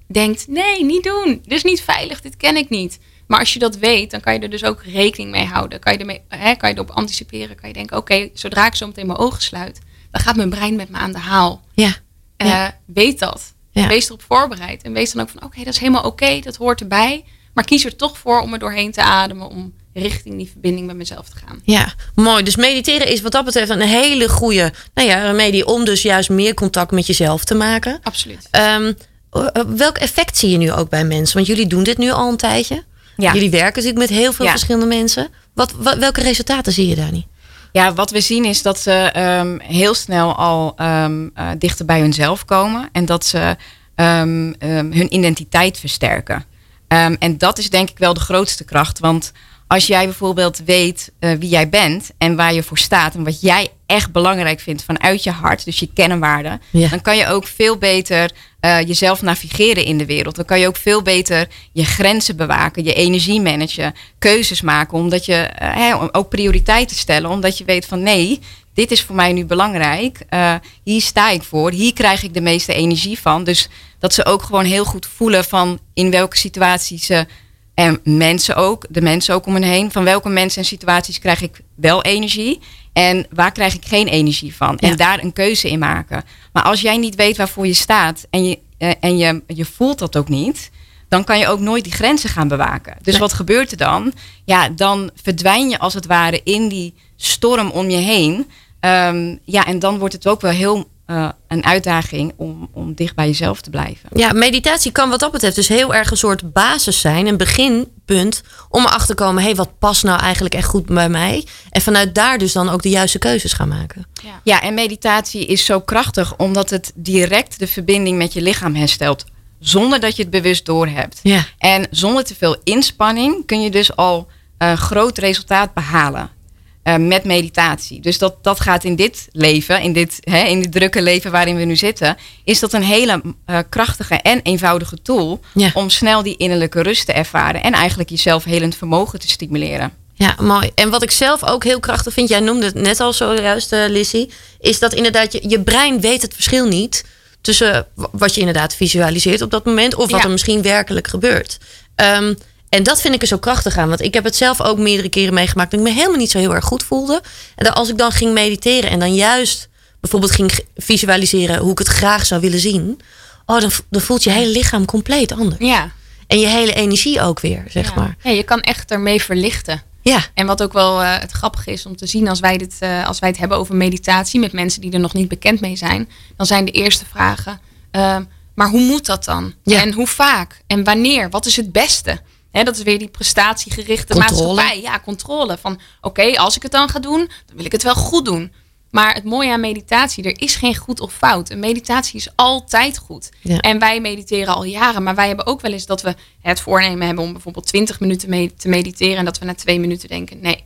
denkt: nee, niet doen. Dit is niet veilig, dit ken ik niet. Maar als je dat weet, dan kan je er dus ook rekening mee houden. Kan je, ermee, hè, kan je erop anticiperen. Kan je denken: oké, zodra ik zo meteen mijn ogen sluit, dan gaat mijn brein met me aan de haal. Ja, Eh, weet dat. Wees erop voorbereid. En wees dan ook van: oké, dat is helemaal oké, dat hoort erbij. Maar kies er toch voor om er doorheen te ademen, om richting die verbinding met mezelf te gaan. ja, mooi. Dus mediteren is wat dat betreft een hele goede nou ja, remedie om dus juist meer contact met jezelf te maken. Absoluut. Ehm, eh, welk effect zie je nu ook bij mensen? Want jullie doen dit nu al een tijdje. Ja. Jullie werken natuurlijk met heel veel Ja. verschillende mensen. Wat, wat, welke resultaten zie je daar niet? Ja, wat we zien is dat ze ehm, heel snel al ehm, eh, dichter bij hunzelf komen. En dat ze ehm, ehm, hun identiteit versterken. Ehm, en dat is denk ik wel de grootste kracht. Want als jij bijvoorbeeld weet eh, wie jij bent en waar je voor staat. En wat jij echt belangrijk vindt vanuit je hart. Dus je kernwaarden. Ja. Dan kan je ook veel beter eh, jezelf navigeren in de wereld. Dan kan je ook veel beter je grenzen bewaken, je energie managen, keuzes maken. Omdat je eh, ook prioriteiten stellen. Omdat je weet van nee, dit is voor mij nu belangrijk. Eh, hier sta ik voor. Hier krijg ik de meeste energie van. Dus dat ze ook gewoon heel goed voelen van in welke situaties ze. En mensen ook, de mensen ook om hen heen. Van welke mensen en situaties krijg ik wel energie? En waar krijg ik geen energie van? Ja. En daar een keuze in maken. Maar als jij niet weet waarvoor je staat en je, eh, en je, je voelt dat ook niet, dan kan je ook nooit die grenzen gaan bewaken. Dus Nee. wat gebeurt er dan? Ja, dan verdwijn je als het ware in die storm om je heen. Ehm, ja, en dan wordt het ook wel heel eh, een uitdaging om, om dicht bij jezelf te blijven. Ja, meditatie kan wat dat betreft dus heel erg een soort basis zijn, een beginpunt om erachter te komen, hé, hey, wat past nou eigenlijk echt goed bij mij? En vanuit daar dus dan ook de juiste keuzes gaan maken. Ja, en meditatie is zo krachtig omdat het direct de verbinding met je lichaam herstelt. Zonder dat je het bewust doorhebt. Ja. En zonder te veel inspanning kun je dus al een groot resultaat behalen. Eh, met meditatie. Dus dat, dat gaat in dit leven, in dit, hè, in dit drukke leven waarin we nu zitten, is dat een hele eh, krachtige en eenvoudige tool Ja. om snel die innerlijke rust te ervaren en eigenlijk je zelfhelend vermogen te stimuleren. Ja, mooi. En wat ik zelf ook heel krachtig vind, jij noemde het net al zojuist, eh Lissy, is dat inderdaad je, je brein weet het verschil niet tussen wat je inderdaad visualiseert op dat moment of wat Ja. er misschien werkelijk gebeurt. Ehm, en dat vind ik er zo krachtig aan, want ik heb het zelf ook meerdere keren meegemaakt dat ik me helemaal niet zo heel erg goed voelde. En dan als ik dan ging mediteren en dan juist bijvoorbeeld ging visualiseren hoe ik het graag zou willen zien, oh, dan, dan voelt je hele lichaam compleet anders. Ja, En je hele energie ook weer, zeg ja. maar. Ja, je kan echt ermee verlichten. Ja, En wat ook wel eh, het grappige is om te zien als wij, dit, eh, als wij het hebben over meditatie met mensen die er nog niet bekend mee zijn, dan zijn de eerste vragen: ehm, maar hoe moet dat dan? Ja. En hoe vaak? En wanneer? Wat is het beste? Dat is weer die prestatiegerichte Controle. maatschappij. Ja, controle. Van oké, als ik het dan ga doen, dan wil ik het wel goed doen. Maar het mooie aan meditatie, er is geen goed of fout. Een meditatie is altijd goed. Ja. En wij mediteren al jaren, maar wij hebben ook wel eens dat we het voornemen hebben om bijvoorbeeld 20 minuten mee te mediteren en dat we na twee minuten denken, nee,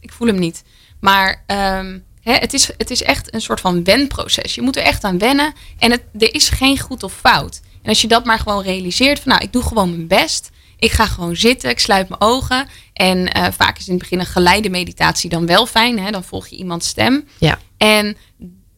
ik voel hem niet. Maar ehm, het, is, het is echt een soort van wenproces. Je moet er echt aan wennen en het, er is geen goed of fout. En als je dat maar gewoon realiseert van nou, ik doe gewoon mijn best. Ik ga gewoon zitten, ik sluit mijn ogen. En eh, vaak is in het begin een geleide meditatie dan wel fijn. Hè? Dan volg je iemands stem. ja. En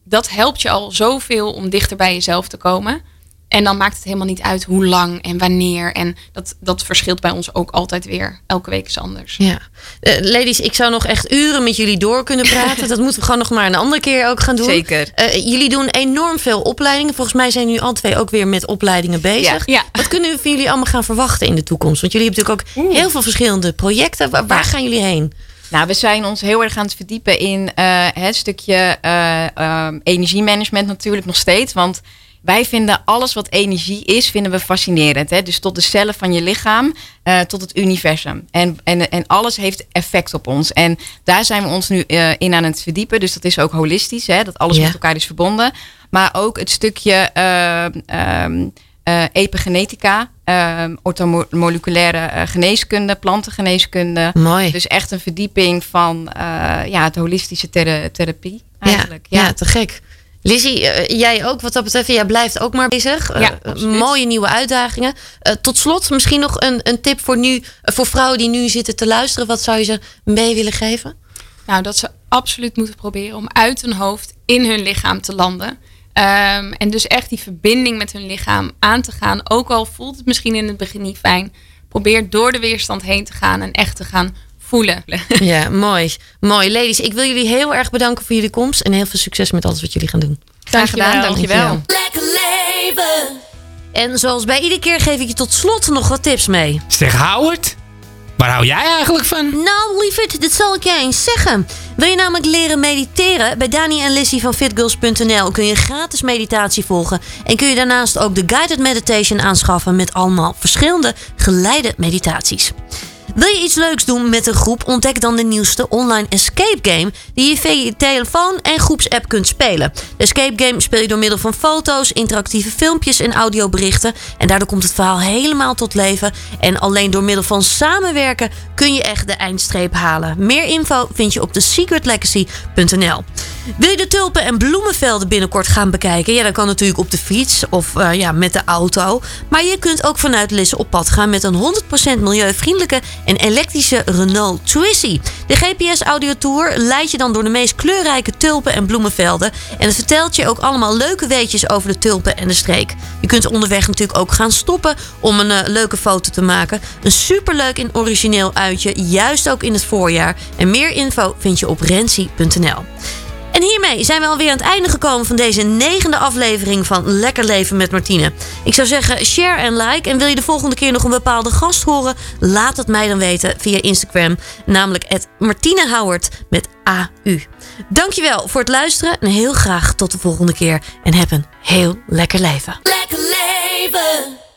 dat helpt je al zoveel om dichter bij jezelf te komen. En dan maakt het helemaal niet uit hoe lang en wanneer. En dat, dat verschilt bij ons ook altijd weer. Elke week is anders. Ja. Eh, ladies, ik zou nog echt uren met jullie door kunnen praten. dat moeten we gewoon nog maar een andere keer ook gaan doen. Zeker. Eh, jullie doen enorm veel opleidingen. Volgens mij zijn nu al twee ook weer met opleidingen bezig. Ja. Wat kunnen we van jullie allemaal gaan verwachten in de toekomst? Want jullie hebben natuurlijk ook heel veel verschillende projecten. Waar, waar gaan jullie heen? Nou, we zijn ons heel erg aan het verdiepen in eh, het stukje energiemanagement natuurlijk nog steeds. Want wij vinden alles wat energie is, vinden we fascinerend. Hè? Dus tot de cellen van je lichaam, eh, tot het universum. En, en, en alles heeft effect op ons. En daar zijn we ons nu eh, in aan het verdiepen. Dus dat is ook holistisch, hè? dat alles Ja. met elkaar is verbonden. Maar ook het stukje ehm, eh, epigenetica, ehm ortomoleculaire geneeskunde, plantengeneeskunde. Mooi. Dus echt een verdieping van ja, het holistische thera- therapie eigenlijk. Ja, ja. te gek. Lizzie, eh, jij ook wat dat betreft. Jij blijft ook maar bezig. Eh, Ja, absoluut. mooie nieuwe uitdagingen. Eh, tot slot, misschien nog een, een tip voor, nu, eh, voor vrouwen die nu zitten te luisteren. Wat zou je ze mee willen geven? Nou, dat ze absoluut moeten proberen om uit hun hoofd in hun lichaam te landen. Ehm, en dus echt die verbinding met hun lichaam aan te gaan. Ook al voelt het misschien in het begin niet fijn. Probeer door de weerstand heen te gaan en echt te gaan voelen. Ja, mooi. Mooi. Ladies, ik wil jullie heel erg bedanken voor jullie komst. En heel veel succes met alles wat jullie gaan doen. Graag gedaan, dankjewel. Lekker leven. En zoals bij iedere keer geef ik je tot slot nog wat tips mee. Zeg Howard, waar hou jij eigenlijk van? Nou, lieverd, dit zal ik je eens zeggen. Wil je namelijk leren mediteren? Bij Dani en Lissy van fitgirls.nl kun je gratis meditatie volgen. En kun je daarnaast ook de guided meditation aanschaffen met allemaal verschillende geleide meditaties. Wil je iets leuks doen met een groep? Ontdek dan de nieuwste online escape game die je via je telefoon en groepsapp kunt spelen. De escape game speel je door middel van foto's, interactieve filmpjes en audioberichten. En daardoor komt het verhaal helemaal tot leven. En alleen door middel van samenwerken kun je echt de eindstreep halen. Meer info vind je op de secretlegacy.nl. Wil je de tulpen en bloemenvelden binnenkort gaan bekijken? Ja, dan kan natuurlijk op de fiets of eh, ja, met de auto. Maar je kunt ook vanuit Lisse op pad gaan met een 100% milieuvriendelijke en elektrische Renault Twizy. De GPS Audio Tour leidt je dan door de meest kleurrijke tulpen en bloemenvelden. En het vertelt je ook allemaal leuke weetjes over de tulpen en de streek. Je kunt onderweg natuurlijk ook gaan stoppen om een eh, leuke foto te maken. Een superleuk en origineel uitje, juist ook in het voorjaar. En meer info vind je op rensie.nl. En hiermee zijn we alweer aan het einde gekomen van deze negende aflevering van Lekker Leven met Martine. Ik zou zeggen, share en like. En wil je de volgende keer nog een bepaalde gast horen? Laat het mij dan weten via Instagram. Namelijk het Martine Howard met AU. Dankjewel voor het luisteren en heel graag tot de volgende keer. En heb een heel lekker leven. Lekker leven.